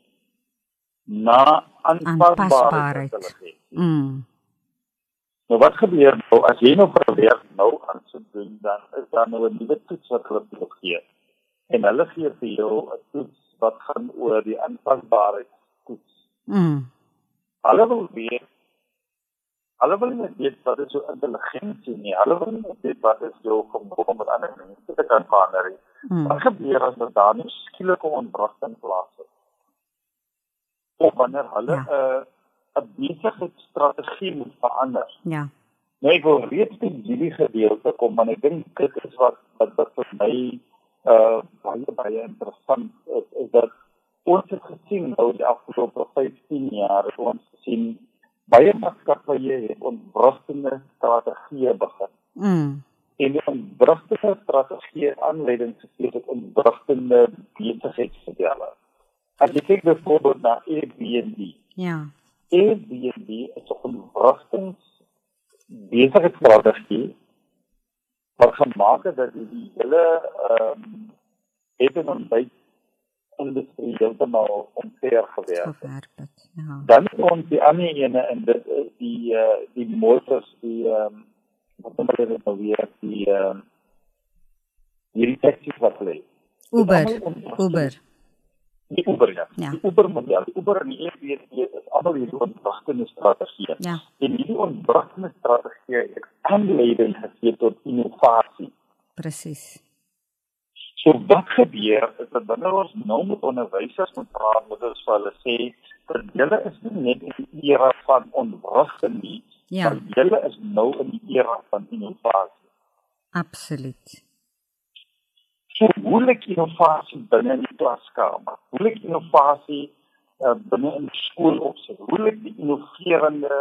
S2: na aanpasbare intelligensie. Mm. Nou wat gebeur nou as jy nou probeer nou aan te doen dan is daar nou 'n nuwe toets wat hulle wil gee. En hulle gee vir jou 'n toets wat gaan oor die aanpasbaarheid toets. Mm. Hulle wil weet Hulle wil nie weet wat is so intelligensie nie. Hulle wil nie weet wat is jou vermoë om met ander mense te kan verander. Hmm. Wat gebeur as daar dan nie skielike ontwrigting plaasvind? Of wanneer hulle 'n ja. uh, 'n besigheidsstrategie moet verander. Ja. Nee, ek wil reeds by hierdie gedeelte kom, maar ek dink dit is wat wat wat vir my uh baie baie interessant is, is dat ons het gesien nou die afgelope 15 jaar ons gesien baie maatskappye het ontwrigtende strategieë begin.
S1: Mm.
S2: En die ontwrigtende strategieë aanleiding gegee tot ontwrigtende besigheidsmodelle. As jy kyk byvoorbeeld na Airbnb.
S1: Ja.
S2: Airbnb is 'n ontwrigtings besigheidsstrategie wat gemaak het dat die hele ehm um, het en ontbyt industrie heeltemal omkeer gewerk.
S1: het. Ja.
S2: Dan kom die ander ene en dit is die uh, die motors die ehm um, wat hulle dit nou weer die ehm um, die taxis wat lê.
S1: Uber. Uber.
S2: Die Uber ja.
S1: Ja.
S2: Die Uber model. Die Uber en die Airbnb is almal hierdie ontwrigtende strategieë.
S1: Ja.
S2: En hierdie ontwrigtende strategieë het aanleiding gegee tot innovasie.
S1: Presies.
S2: So wat gebeur is dat wanneer ons nou met onderwysers moet praat, moet ons vir hulle sê dat julle is nie net in die era van ontwrigting nie,
S1: Ja,
S2: maar julle is nou in die era van innovasie.
S1: absoluut.
S2: So hoe lyk innovasie binne in die klaskamer? Hoe lyk innovasie uh, binne in die skoolopset? Hoe lyk die innoverende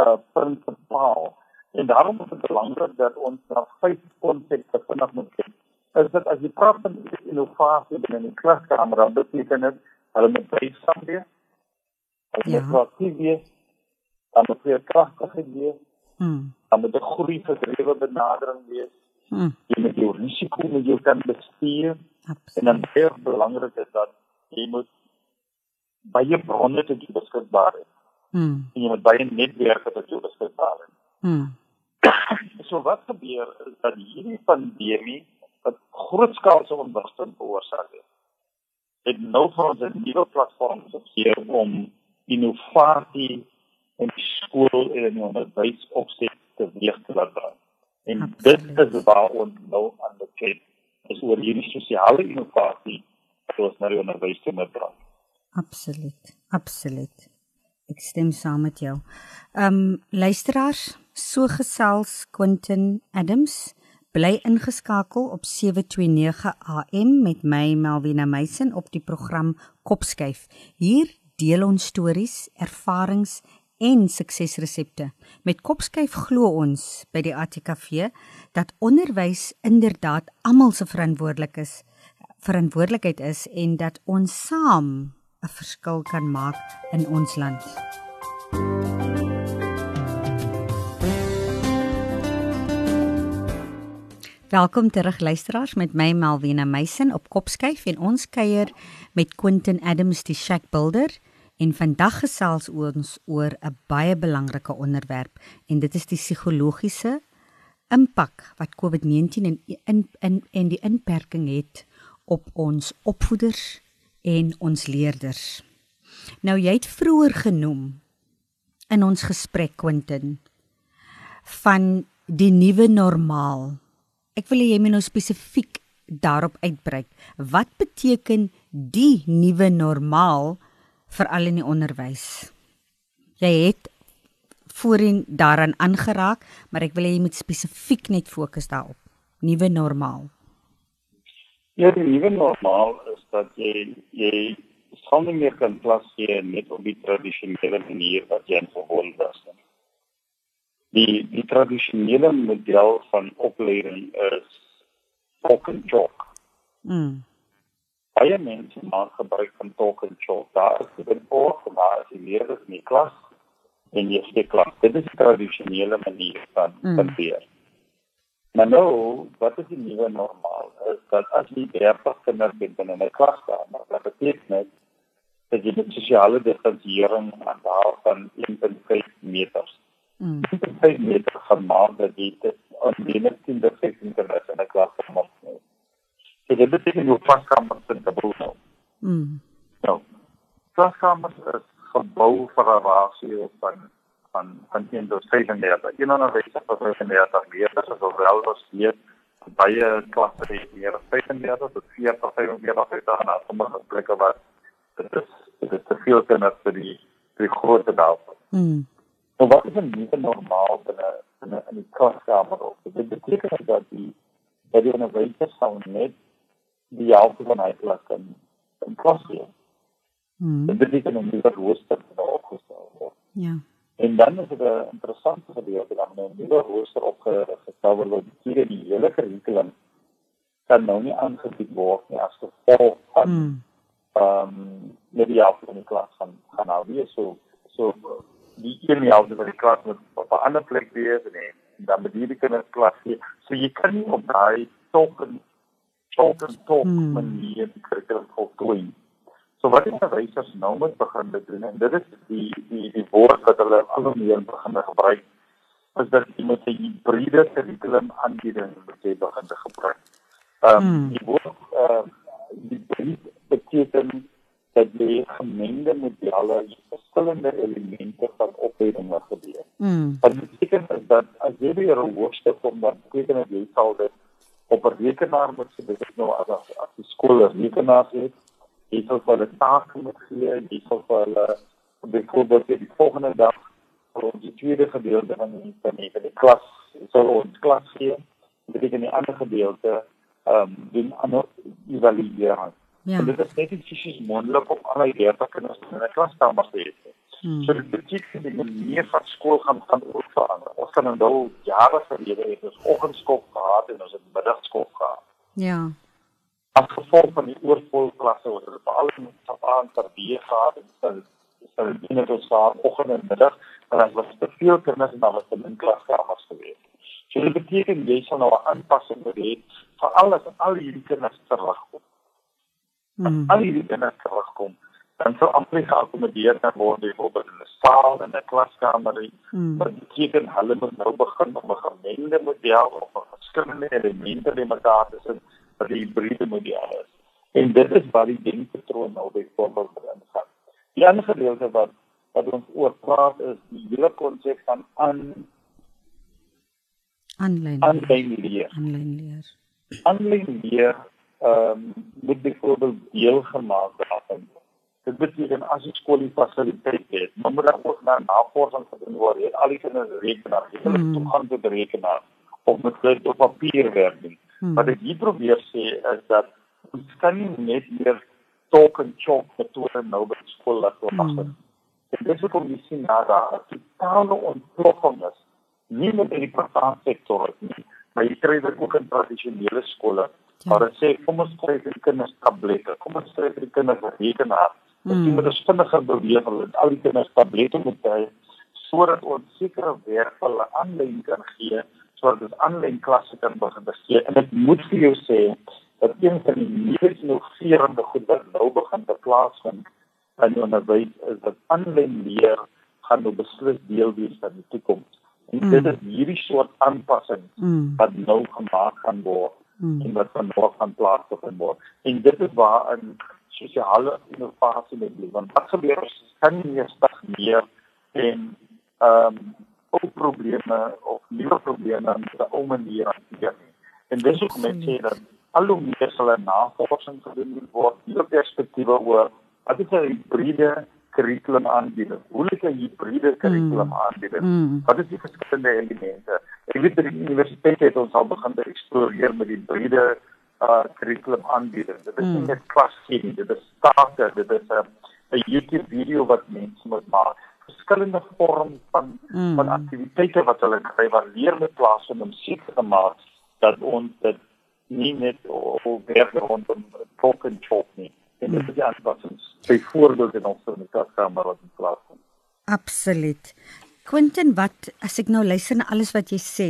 S2: uh, prinsipaal? En daarom is dit belangrik dat ons na vyf konsepte vinnig moet kyk. Is dit as jy praat van innovasie binne in die klaskamer, dan beteken dit hulle moet bysaam wees. Hulle
S1: Ja.
S2: moet proaktief wees. Dan moet kragtig wees.
S1: Mm.
S2: Dan moet 'n groei gedrewe benadering wees.
S1: Mm.
S2: Jy moet jou risiko met jou kan bestuur. En
S1: Absoluut.
S2: dan baie belangrik is dat jy moet baie bronne jou beskikbaar hê.
S1: Mm.
S2: En jy moet baie netwerke jou beskikbaar hê.
S1: Mm.
S2: So wat gebeur is dat hierdie pandemie wat grootskaalse ontwrigting veroorsaak het, het nou vir ons 'n nuwe platform gegee om innovasie in die skool en in die onderwys opset teweeg te laat bring. En
S1: Absoluut.
S2: dit is waar ons nou aan kyk is oor hierdie sosiale innovasie wat ons die onderwys toe moet bring.
S1: Absoluut. Absoluut. Ek stem saam met jou. Ehm um, luisteraars, so gesels Quentin Adams bly ingeskakel op 729 AM met my Melvina Meisen op die program Kopskuif. Hier deel ons stories, ervarings en suksesresepte. Met Kopskuif glo ons by die ATKV dat onderwys inderdaad almal se verantwoordelik is verantwoordelikheid is en dat ons saam 'n verskil kan maak in ons land. Welkom terug luisteraars met my Malvina Meisen op Kopskyf en ons kuier met Quentin Adams die Shack Builder en vandag gesels ons oor 'n baie belangrike onderwerp en dit is die psigologiese impak wat COVID-19 en in in en die inperking het op ons opvoeders en ons leerders. Nou jy het vroeër genoem in ons gesprek Quentin van die nuwe normaal. Ek wil jy moet nou spesifiek daarop uitbrei. Wat beteken die nuwe normaal veral in die onderwys? Jy het voorheen daaraan aangeraak, maar ek wil hê jy moet spesifiek net fokus daarop. Nuwe normaal.
S2: Ja, die nuwe normaal is dat jy jy sal nie meer kan klas gee net op die tradisionele manier wat jy gewoond was nie. Die die tradisionele model van opleiding is talk and chalk.
S1: Mm.
S2: Baie mense maak gebruik van talk and chalk. Daar is dit voor, daar is die leerders in die klas en jy steek klas. Dit is die tradisionele manier van
S1: Mm.
S2: van leer. Maar nou, wat is die nuwe normaal? Is dat as jy 30 kinders het binne 'n klaskamer, dat beteken dit dat jy met sosiale distansiering aan daar van 1.5 meters.
S1: Mm.
S2: 1.5 meter gemaak dat jy dit aan die 10 tot 15 kinders in 'n klaskamer het. So dit beteken jou klaskamer is dubbel nou.
S1: Mm.
S2: Nou, klaskamers is gebou vir 'n rasio van van van 1 tot 35. Een onderwyser wat 35 leerders is of wel was weet baie klasse het meer as 35 tot 40 45 het daar na sommige plekke wat dit is dit is te veel kinders vir die vir die groot daarvan.
S1: Mm.
S2: Nou wat is 'n nuwe normaal binne binne in die klaskamer of dit beteken dat die dat die onderwyser sou net die helfte van hy klas kan kan klas gee. Hmm. Dit beteken om nie dat rooster opgestel word.
S1: Ja.
S2: En dan is dit 'n interessante gedeelte dan 'n nuwe rooster opgestel word wat die die hele kurrikulum kan nou nie aangebied word nie as gevolg van hmm. ehm um, net die afdeling in klas gaan gaan nou weer so so die een helfte van die klas moet op 'n ander plek wees en dan moet hierdie kinders klas gee. So jy kan nie op daai token token top hmm. manier die kurrikulum voltooi. So wat die onderwysers nou moet begin doen en dit is die die die woord wat hulle al hoe meer begin gebruik is dat jy moet 'n hybride kurrikulum aanbieding moet jy begin te gebruik. Ehm um, die woord uh, die beteken dat jy gemengde modelle verskillende elemente van opleiding wat gebeur.
S1: Mm.
S2: Wat beteken is dat as jy weer 'n hoofstuk kom dan beteken dit jy sal dit op 'n rekenaar moet dit is nou as as, as die skool 'n rekenaar het. Jy sal vir hulle take moet gee, jy sal vir hulle byvoorbeeld die volgende dag vir die tweede gedeelte van die van die, van die klas sal ons klas gee. Dit beteken die ander gedeelte ehm um, doen ander evaluering. Ja. En dit is net iets fisies moontlik om al die leerders in 'n klaskamer te hê. Hmm. So dit beteken die manier van skool gaan gaan ook verander. Ons kan nou jare gelede het ons oggendskool gehad en ons het middagskool gehad.
S1: Ja.
S2: As gevolg van die oorvol klasse wat hulle veral in Sapaan ter weer gehad het, is dit binne tot saam oggend en middag en dan was te veel kinders en dan was dit in klaskamers geweest. So dit beteken jy sal nou 'n aanpassing moet hê vir alles en al hierdie kinders terugkom. Mm. Al die dinge terugkom. Dan sou amper geakkommodeer kan word byvoorbeeld in 'n saal en 'n klaskamer. Mm. Maar beteken hulle moet nou begin om 'n gemengde model of 'n verskillende elemente in mekaar te sit vir die hybride model is. En dit is wat die denkpatroon nou byvoorbeeld begin gaan. Die ander gedeelte wat wat ons oor praat is die hele konsep van aan
S1: aanlyn
S2: aanlyn leer.
S1: Aanlyn leer.
S2: Aanlyn leer ehm um, moet byvoorbeeld deel gemaak daarvan. Dit beteken as jy skool die fasiliteit het, dan moet daar ook na navorsing gedoen word. Jy al die kinders rekenaar, jy moet mm. toegang tot rekenaar of met hulle op papier werk doen. Mm. Wat ek hier probeer sê is dat ons kan nie net meer talk and chalk metode nou by skool laat wag. Mm. Dit is ook om die sien na daar totale ontploffing is. Nie net in die private sektor nie, maar jy kry dit ook in tradisionele skole. Ja. Maar dit sê kom ons kry vir die kinders tablette. Kom ons kry vir die kinders rekenaar. Ons mm. moet 'n vinniger beweeg hulle al die kinders tablette moet hê sodat ons sekere werk vir hulle aanlyn kan gee sodat ons aanlyn klasse kan begin gee. En ek moet vir jou sê dat een van die mees innoverende goed wat nou begin te plaasvind in onderwys is dat aanlyn leer gaan nou beslis deel wees van die toekoms. En mm. dit is hierdie soort aanpassings mm. wat nou gemaak gaan word hmm. en wat van nog van plaas begin word. En dit is waar in sosiale innovasie met bly. Want wat gebeur as kan nie meer stagneer en ehm um, ook probleme of nuwe probleme in die ou manier hanteer nie. En dis ook met sê dat al hoe meer sal navorsing gedoen word, nuwe perspektiewe oor wat is 'n hybride kurrikulum aanbied. Hoe lyk 'n hybride kurrikulum mm. aanbied? Mm. Wat is die verskillende elemente? Ek weet dat die universiteit het ons al begin te eksploreer met die hybride uh kurrikulum aanbied. Dit is nie mm. net klasie nie, dit is take, dit is 'n 'n YouTube video wat mense moet maak verskillende vorm van mm. van aktiwiteite wat hulle kry wat leer met plaasvind om seker te maak dat ons dit nie net werk rondom talk and talk nie en dit is ja wat ons byvoorbeeld in ons kommunikasie wat in plaas kom.
S1: Absoluut. Quentin, wat as ek nou luister na alles wat jy sê,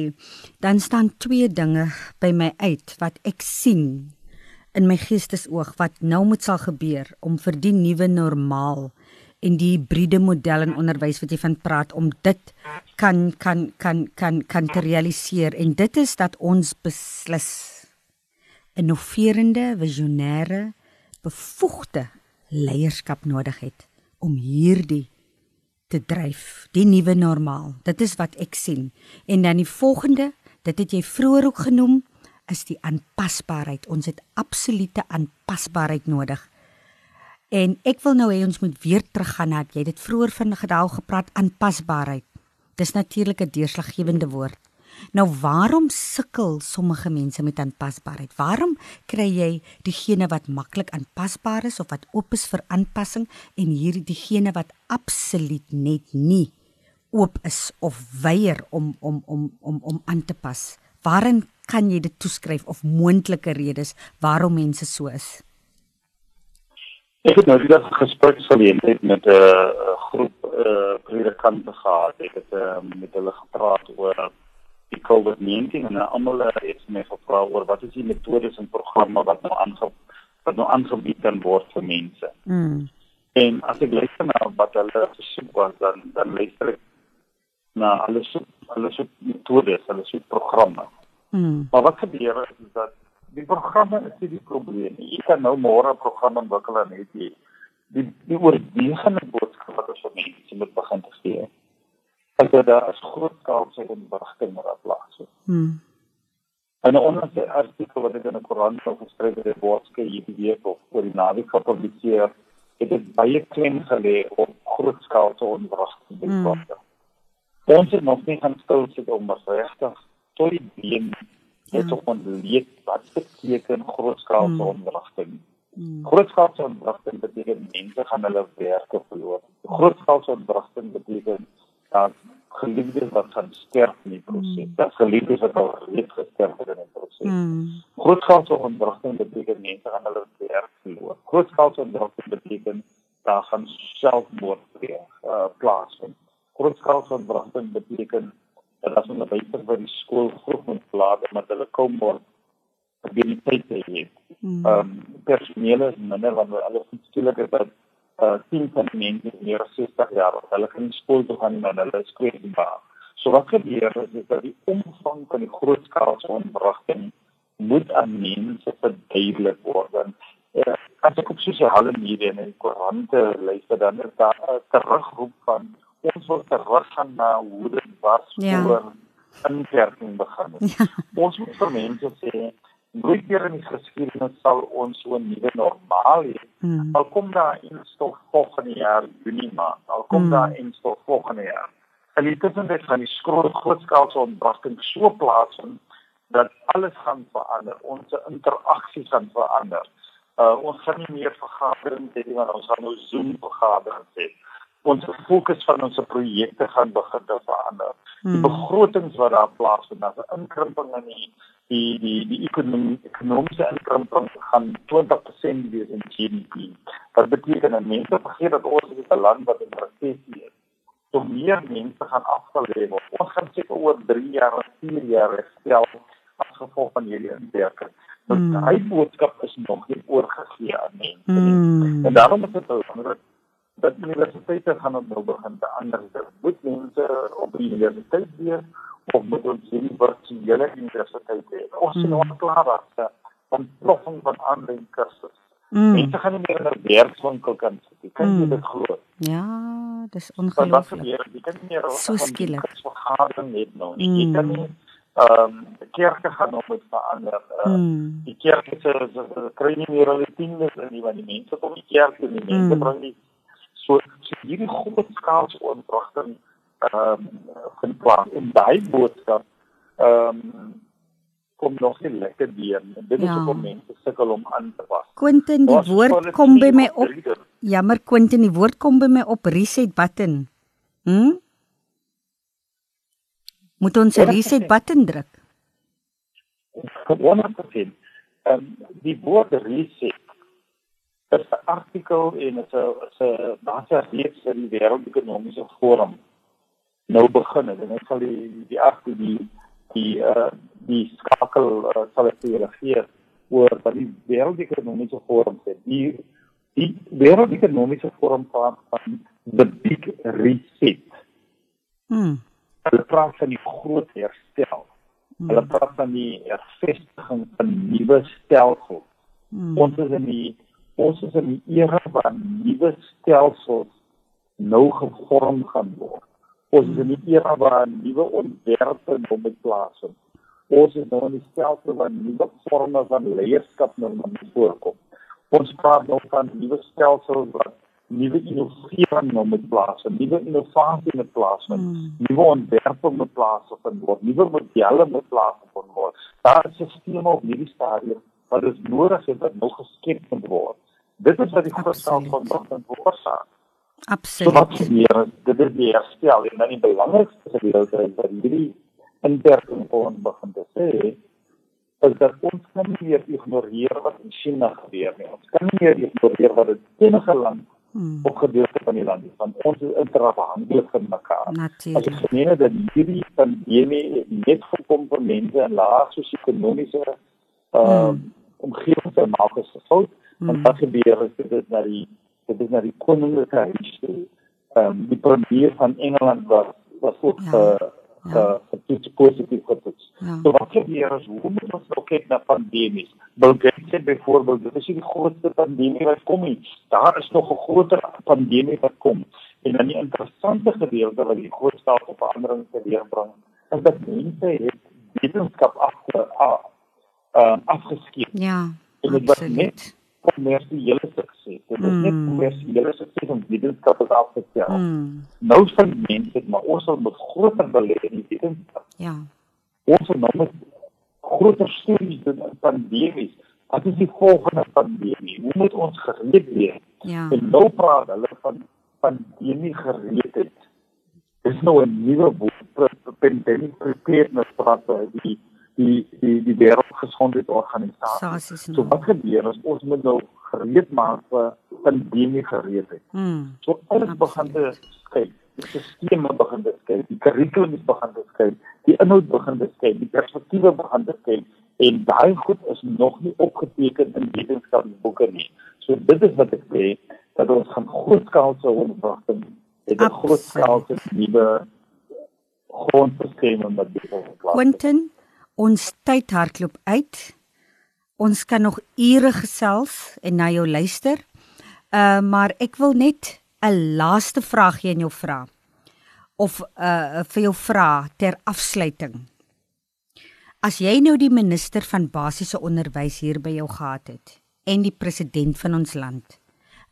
S1: dan staan twee dinge by my uit wat ek sien in my geestesoog wat nou moet sal gebeur om vir die nuwe normaal en die hybride model in onderwys wat jy van praat om dit kan kan kan kan kan te realiseer. En dit is dat ons beslis innoverende visionêre bevoegde leierskap nodig het om hierdie te dryf, die nuwe normaal. Dit is wat ek sien. En dan die volgende, dit het jy vroeër ook genoem, is die aanpasbaarheid. Ons het absolute aanpasbaarheid nodig. En ek wil nou hê ons moet weer teruggaan na jy dit vroeër van gedaal gepraat aanpasbaarheid. Dis natuurlik 'n deurslaggewende woord. Nou waarom sukkel sommige mense met aanpasbaarheid? Waarom kry jy diegene wat maklik aanpasbaar is of wat oop is vir aanpassing en hierdie diegene wat absoluut net nie oop is of weier om om om om om aan te pas? Waarin kan jy dit toeskryf of moontlike redes waarom mense so is?
S2: Ek het nou die dag gespreek geleentheid met 'n uh, groep eh uh, predikante gehad. Ek het uh, met hulle gepraat oor die COVID-19 en almal het my gevra oor wat is die metodes en programme wat nou aange wat nou aangebied kan word vir mense. Mm. En as ek luister na wat hulle gesoek was dan dan luister ek na alles alles metodes, alles programme. Mm. Maar wat gebeur is, is dat die programme is nie die probleem nie. Jy kan nou môre 'n program ontwikkel en het jy die die oorwegende boodskap wat ons vir mense moet begin te gee. Dat daar is groot kans op 'n begrafting wat plaasvind. Hmm. En 'n onlangse artikel wat ek in 'n koerant nou geskryf het, het boodskap hierdie week of oor die naweek gepubliseer, het dit baie klem gelê op groot skaal te ontwrigting. Hmm. Ons het nog nie gaan stil sit om regtig tot die been het ja. ontleed wat beteken grootskaalse mm. onderrigting. Mm. Grootskaalse onderrigting beteken mense gaan hulle werke verloor. Grootskaalse onderrigting beteken dat geliefdes wat gaan sterf in die proses. Mm. Dat geliefdes wat al reeds gesterf het in die proses. Mm. Grootskaalse onderrigting beteken mense gaan hulle werk verloor. Grootskaalse onderrigting beteken daar gaan selfmoord uh, plaasvind. Grootskaalse onderrigting beteken dat as hulle buite by die skool vroeg moet laat omdat hulle kom word abiliteit. Hmm. Ehm um, personeel is minder wanneer alles skielik is dat uh 10 van die mense meer as 60 jaar oud, hulle kan skool toe gaan maar hulle is kwesbaar. So wat gebeur is, is dat die omvang van die groot skaalse ontwrigting moet aan mense verduidelik word. En, uh, as ek op sosiale media en in koerante luister dan is daar 'n terugroep van ons wil teruggaan na hoe dit was ja. voor inperking begin het. Ja. Ons moet vir mense sê nooit weer in die geskiedenis sal ons so 'n nuwe normaal hê. Hmm. Al kom daar instof volgende jaar Junie maand, al kom hmm. daar instof volgende jaar. En dit is net van die skroot grootskaalse ontwrigting so plaasvind dat alles gaan verander, ons interaksie gaan verander. Uh, ons gaan nie meer vergaderings hê nie, ons gaan nou Zoom vergaderings hê ons fokus van ons projekte gaan begin te verander. Die hmm. begrotings wat daar plaasvind, daar 'n inkrimping in die die die die ekonomie ekonomiese inkrimping gaan 20% wees in GDP. Wat beteken dat mense vergeet dat ons 'n land wat in resessie is. So meer mense gaan afgelê word. Ons gaan seker oor 3 jaar of 4 jaar herstel as gevolg van hierdie inperking. Dus mm. die boodskap is nog nie oorgegee aan mense nie. Mm. En daarom is dit belangrik dat universiteite gaan op nou begin te ander. Moet mense op die universiteit wees of moet ons die virtuele universiteit hê? Ons sien mm. klaar dat van proffing van aanlyn kursusse. Mm. Mense gaan nie meer na werkswinkel kan sit. Jy kan mm. dit glo.
S1: Ja, dis ongelooflik.
S2: Jy kan nie meer so skielik vergadering net nou. Mm. Jy kan nie ehm um, kerke gaan nog met verander. Uh, mm. Die kerke se kry nie meer hulle tiendes in die van die mense kom die kerk en die mense mm. bring die So, so hierdie groot skaalse ontwrigting ehm um, vind plaas en daai boodskap ehm um, kom nog nie lekker deur. Dit is ja. om mense sukkel om aan te pas.
S1: Quentin, die Was woord kom by my op. Jammer Quentin, die woord kom by my op reset button. Hm? Moet ons 'n reset button druk?
S2: Gewoon om te sien. Ehm die woord reset is 'n artikel en dit is 'n 'n baie reeks in die wêreldekonomiese forum nou begin het. En ek sal die die artikel die die uh die skakel uh, sal ek reageer oor wat die wêreldekonomiese forum sê. Die die wêreldekonomiese forum praat van the big reset. Hm hulle praat van die groot herstel. Hmm. hulle praat van die hervestiging van nuwe stelsels. Hmm. ons is in die ons is in die era waar nuwe stelsels nou gevorm gaan word. Ons is in die era waar nuwe ontwerpe nou met plaasvind. Ons is nou in die stelsel waar nuwe vorme van leierskap nou moet voorkom. Ons praat nou van nuwe stelsels wat nuwe innovasie moet plaasvind, nuwe innovasie moet plaasvind, mm. nuwe ontwerpe moet plaasvind word, nuwe modelle moet plaasvind word. Daar is stelsels op hierdie stadium wat is nodig en wat nog geskep moet word. Dit is wat die grootste van wat veroorsaak.
S1: Absoluut.
S2: So wat is dit is die herstel en dan die belangrikste gedeelte is dat hierdie inperking ons begin te sê is dat ons kan nie meer ignoreer wat in China gebeur nie. Ons kan nie meer ignoreer wat in enige land hmm. op gedeelte van die land is want ons is interafhanklik van mekaar.
S1: Natuurlik.
S2: As ek meen dat hierdie pandemie net gekom vir mense in lae sosio-ekonomiese uh hmm. omgewings en maak is gefout hmm. en wat gebeur is dit na die dit is na die koninklike huis toe. Ehm um, die premier van Engeland was was ook ja. uh, ja. getoets positief getoets. Ja. So wat gebeur is hoe moet ons nou kyk na pandemies? Bill Gates sê byvoorbeeld dit is die grootste pandemie wat kom nie. Daar is nog 'n groter pandemie wat kom. En dan die interessante gedeelte wat die groot staatsverandering teweegbring, is dat mense het wetenskap af uh, uh, afgeskeep.
S1: Ja.
S2: En dit was net kommersiële sukses. Dit is mm. net kommersiële sukses om wetenskap te afstel. Mm. Nou vind mense dit maar ons moet groter belê in wetenskap.
S1: Ja.
S2: Ons moet nou met groter studies doen in pandemies. Wat is die volgende pandemie? Hoe moet ons gereed wees?
S1: Ja.
S2: En nou praat hulle van pandemie gereedheid. Dis nou 'n nuwe woord, pandemie preparedness praat die die die die wêreldgesondheidsorganisasie. So wat gebeur as ons moet nou gereed maak vir pandemie gereedheid?
S1: Hmm.
S2: So alles begin te kyk. Die stelsel begin te kyk, die kurrikulum begin te kyk, die inhoud begin te kyk, die perspektiewe begin te kyk en daai goed is nog nie opgeteken in wetenskapsboeke nie. So dit is wat ek sê dat ons gaan grootskaalse ontwrigting het 'n grootskaalse nuwe grondstelsel wat begin plaas.
S1: Quentin Ons tyd hardloop uit. Ons kan nog ure gesels en na jou luister. Uh maar ek wil net 'n laaste vraagie aan jou vra. Of uh vir jou vra ter afsluiting. As jy nou die minister van basiese onderwys hier by jou gehad het en die president van ons land,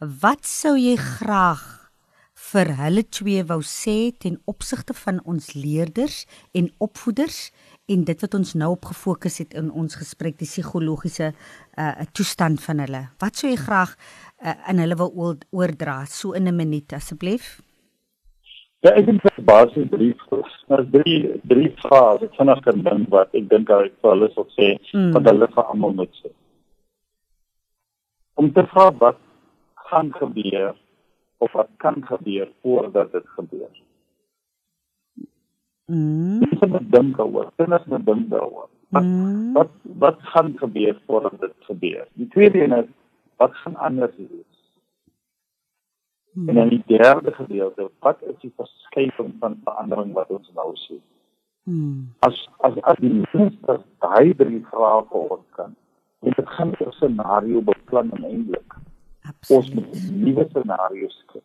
S1: wat sou jy graag vir hulle twee wou sê ten opsigte van ons leerders en opvoeders en dit wat ons nou op gefokus het in ons gesprek die psigologiese uh toestand van hulle. Wat sou jy graag uh, in hulle wil oordra so in 'n minuut asseblief?
S2: Ja, ek dink dit basies drie maar drie drie vrae. Ek kan dan wat ek dink daar vir hulle sou sê mm. wat hulle vir almal moet sê. Om te vra wat gaan gebeur of wat kan gebeur voordat dit gebeur.
S1: Mm.
S2: Dis 'n ding daaroor. Is 'n ding daaroor. Wat, mm. wat wat gaan gebeur voordat dit gebeur? Die tweede een is wat gaan anders wees? Mm. En dan die derde gedeelte, wat is die verskywing van verandering wat ons nou sien?
S1: Mm.
S2: As as as die minister daai drie vrae beantwoord kan, en dit gaan 'n scenario beplan eintlik. Ons moet nuwe scenario's skep.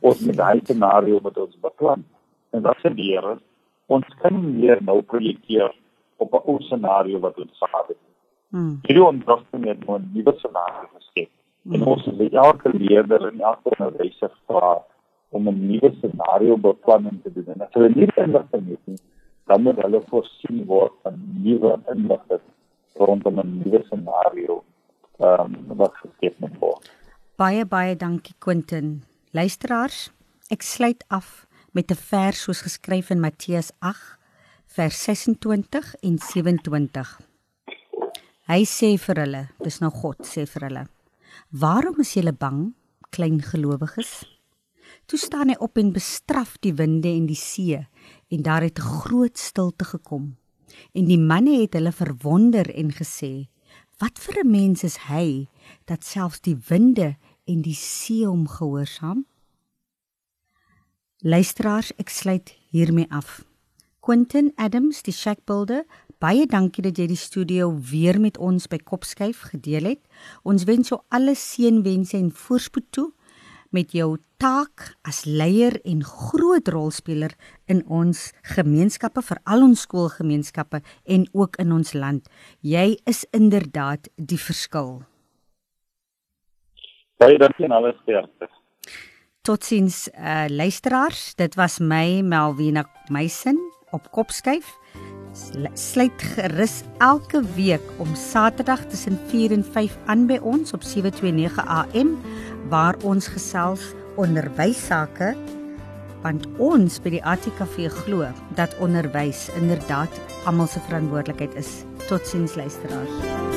S2: Ons moet daai scenario met ons beplan. En wat gebeur is ons kan nie meer nou projekteer op 'n ou scenario wat ons gehad het.
S1: Hmm.
S2: Hierdie ontwikkeling het nou 'n nuwe scenario geskep. Hmm. En ons moet elke leerder en elke onderwyser vra om 'n nuwe scenario beplanning te doen. En as hulle nie inligting het nie, dan moet hulle voorsien word van nuwe inligting rondom 'n nuwe scenario ehm um, wat geskep moet word.
S1: Baie baie dankie Quentin. Luisteraars, ek sluit af met 'n vers soos geskryf in Matteus 8 vers 26 en 27. Hy sê vir hulle, dis nou God sê vir hulle: "Waarom is julle bang, klein gelowiges?" Toe staan hy op en bestraf die winde en die see en daar het 'n groot stilte gekom. En die manne het hulle verwonder en gesê: "Wat vir 'n mens is hy dat selfs die winde en die see hom gehoorsaam?" Luisteraars, ek sluit hiermee af. Quentin Adams, die Shack Builder, baie dankie dat jy die studio weer met ons by Kopskyf gedeel het. Ons wens jou alle seënwense en voorspoed toe met jou taak as leier en groot rolspeler in ons gemeenskappe, veral ons skoolgemeenskappe en ook in ons land. Jy is inderdaad die verskil.
S2: Baie dankie en alles sterkte.
S1: Totsiens uh, luisteraars, dit was my Melvina Meisen op Kopskyf. Sluit gerus elke week om Saterdag tussen 4 en 5 aan by ons op 729 AM waar ons gesels onderwys sake want ons by die ATKV glo dat onderwys inderdaad almal se verantwoordelikheid is. Totsiens luisteraars.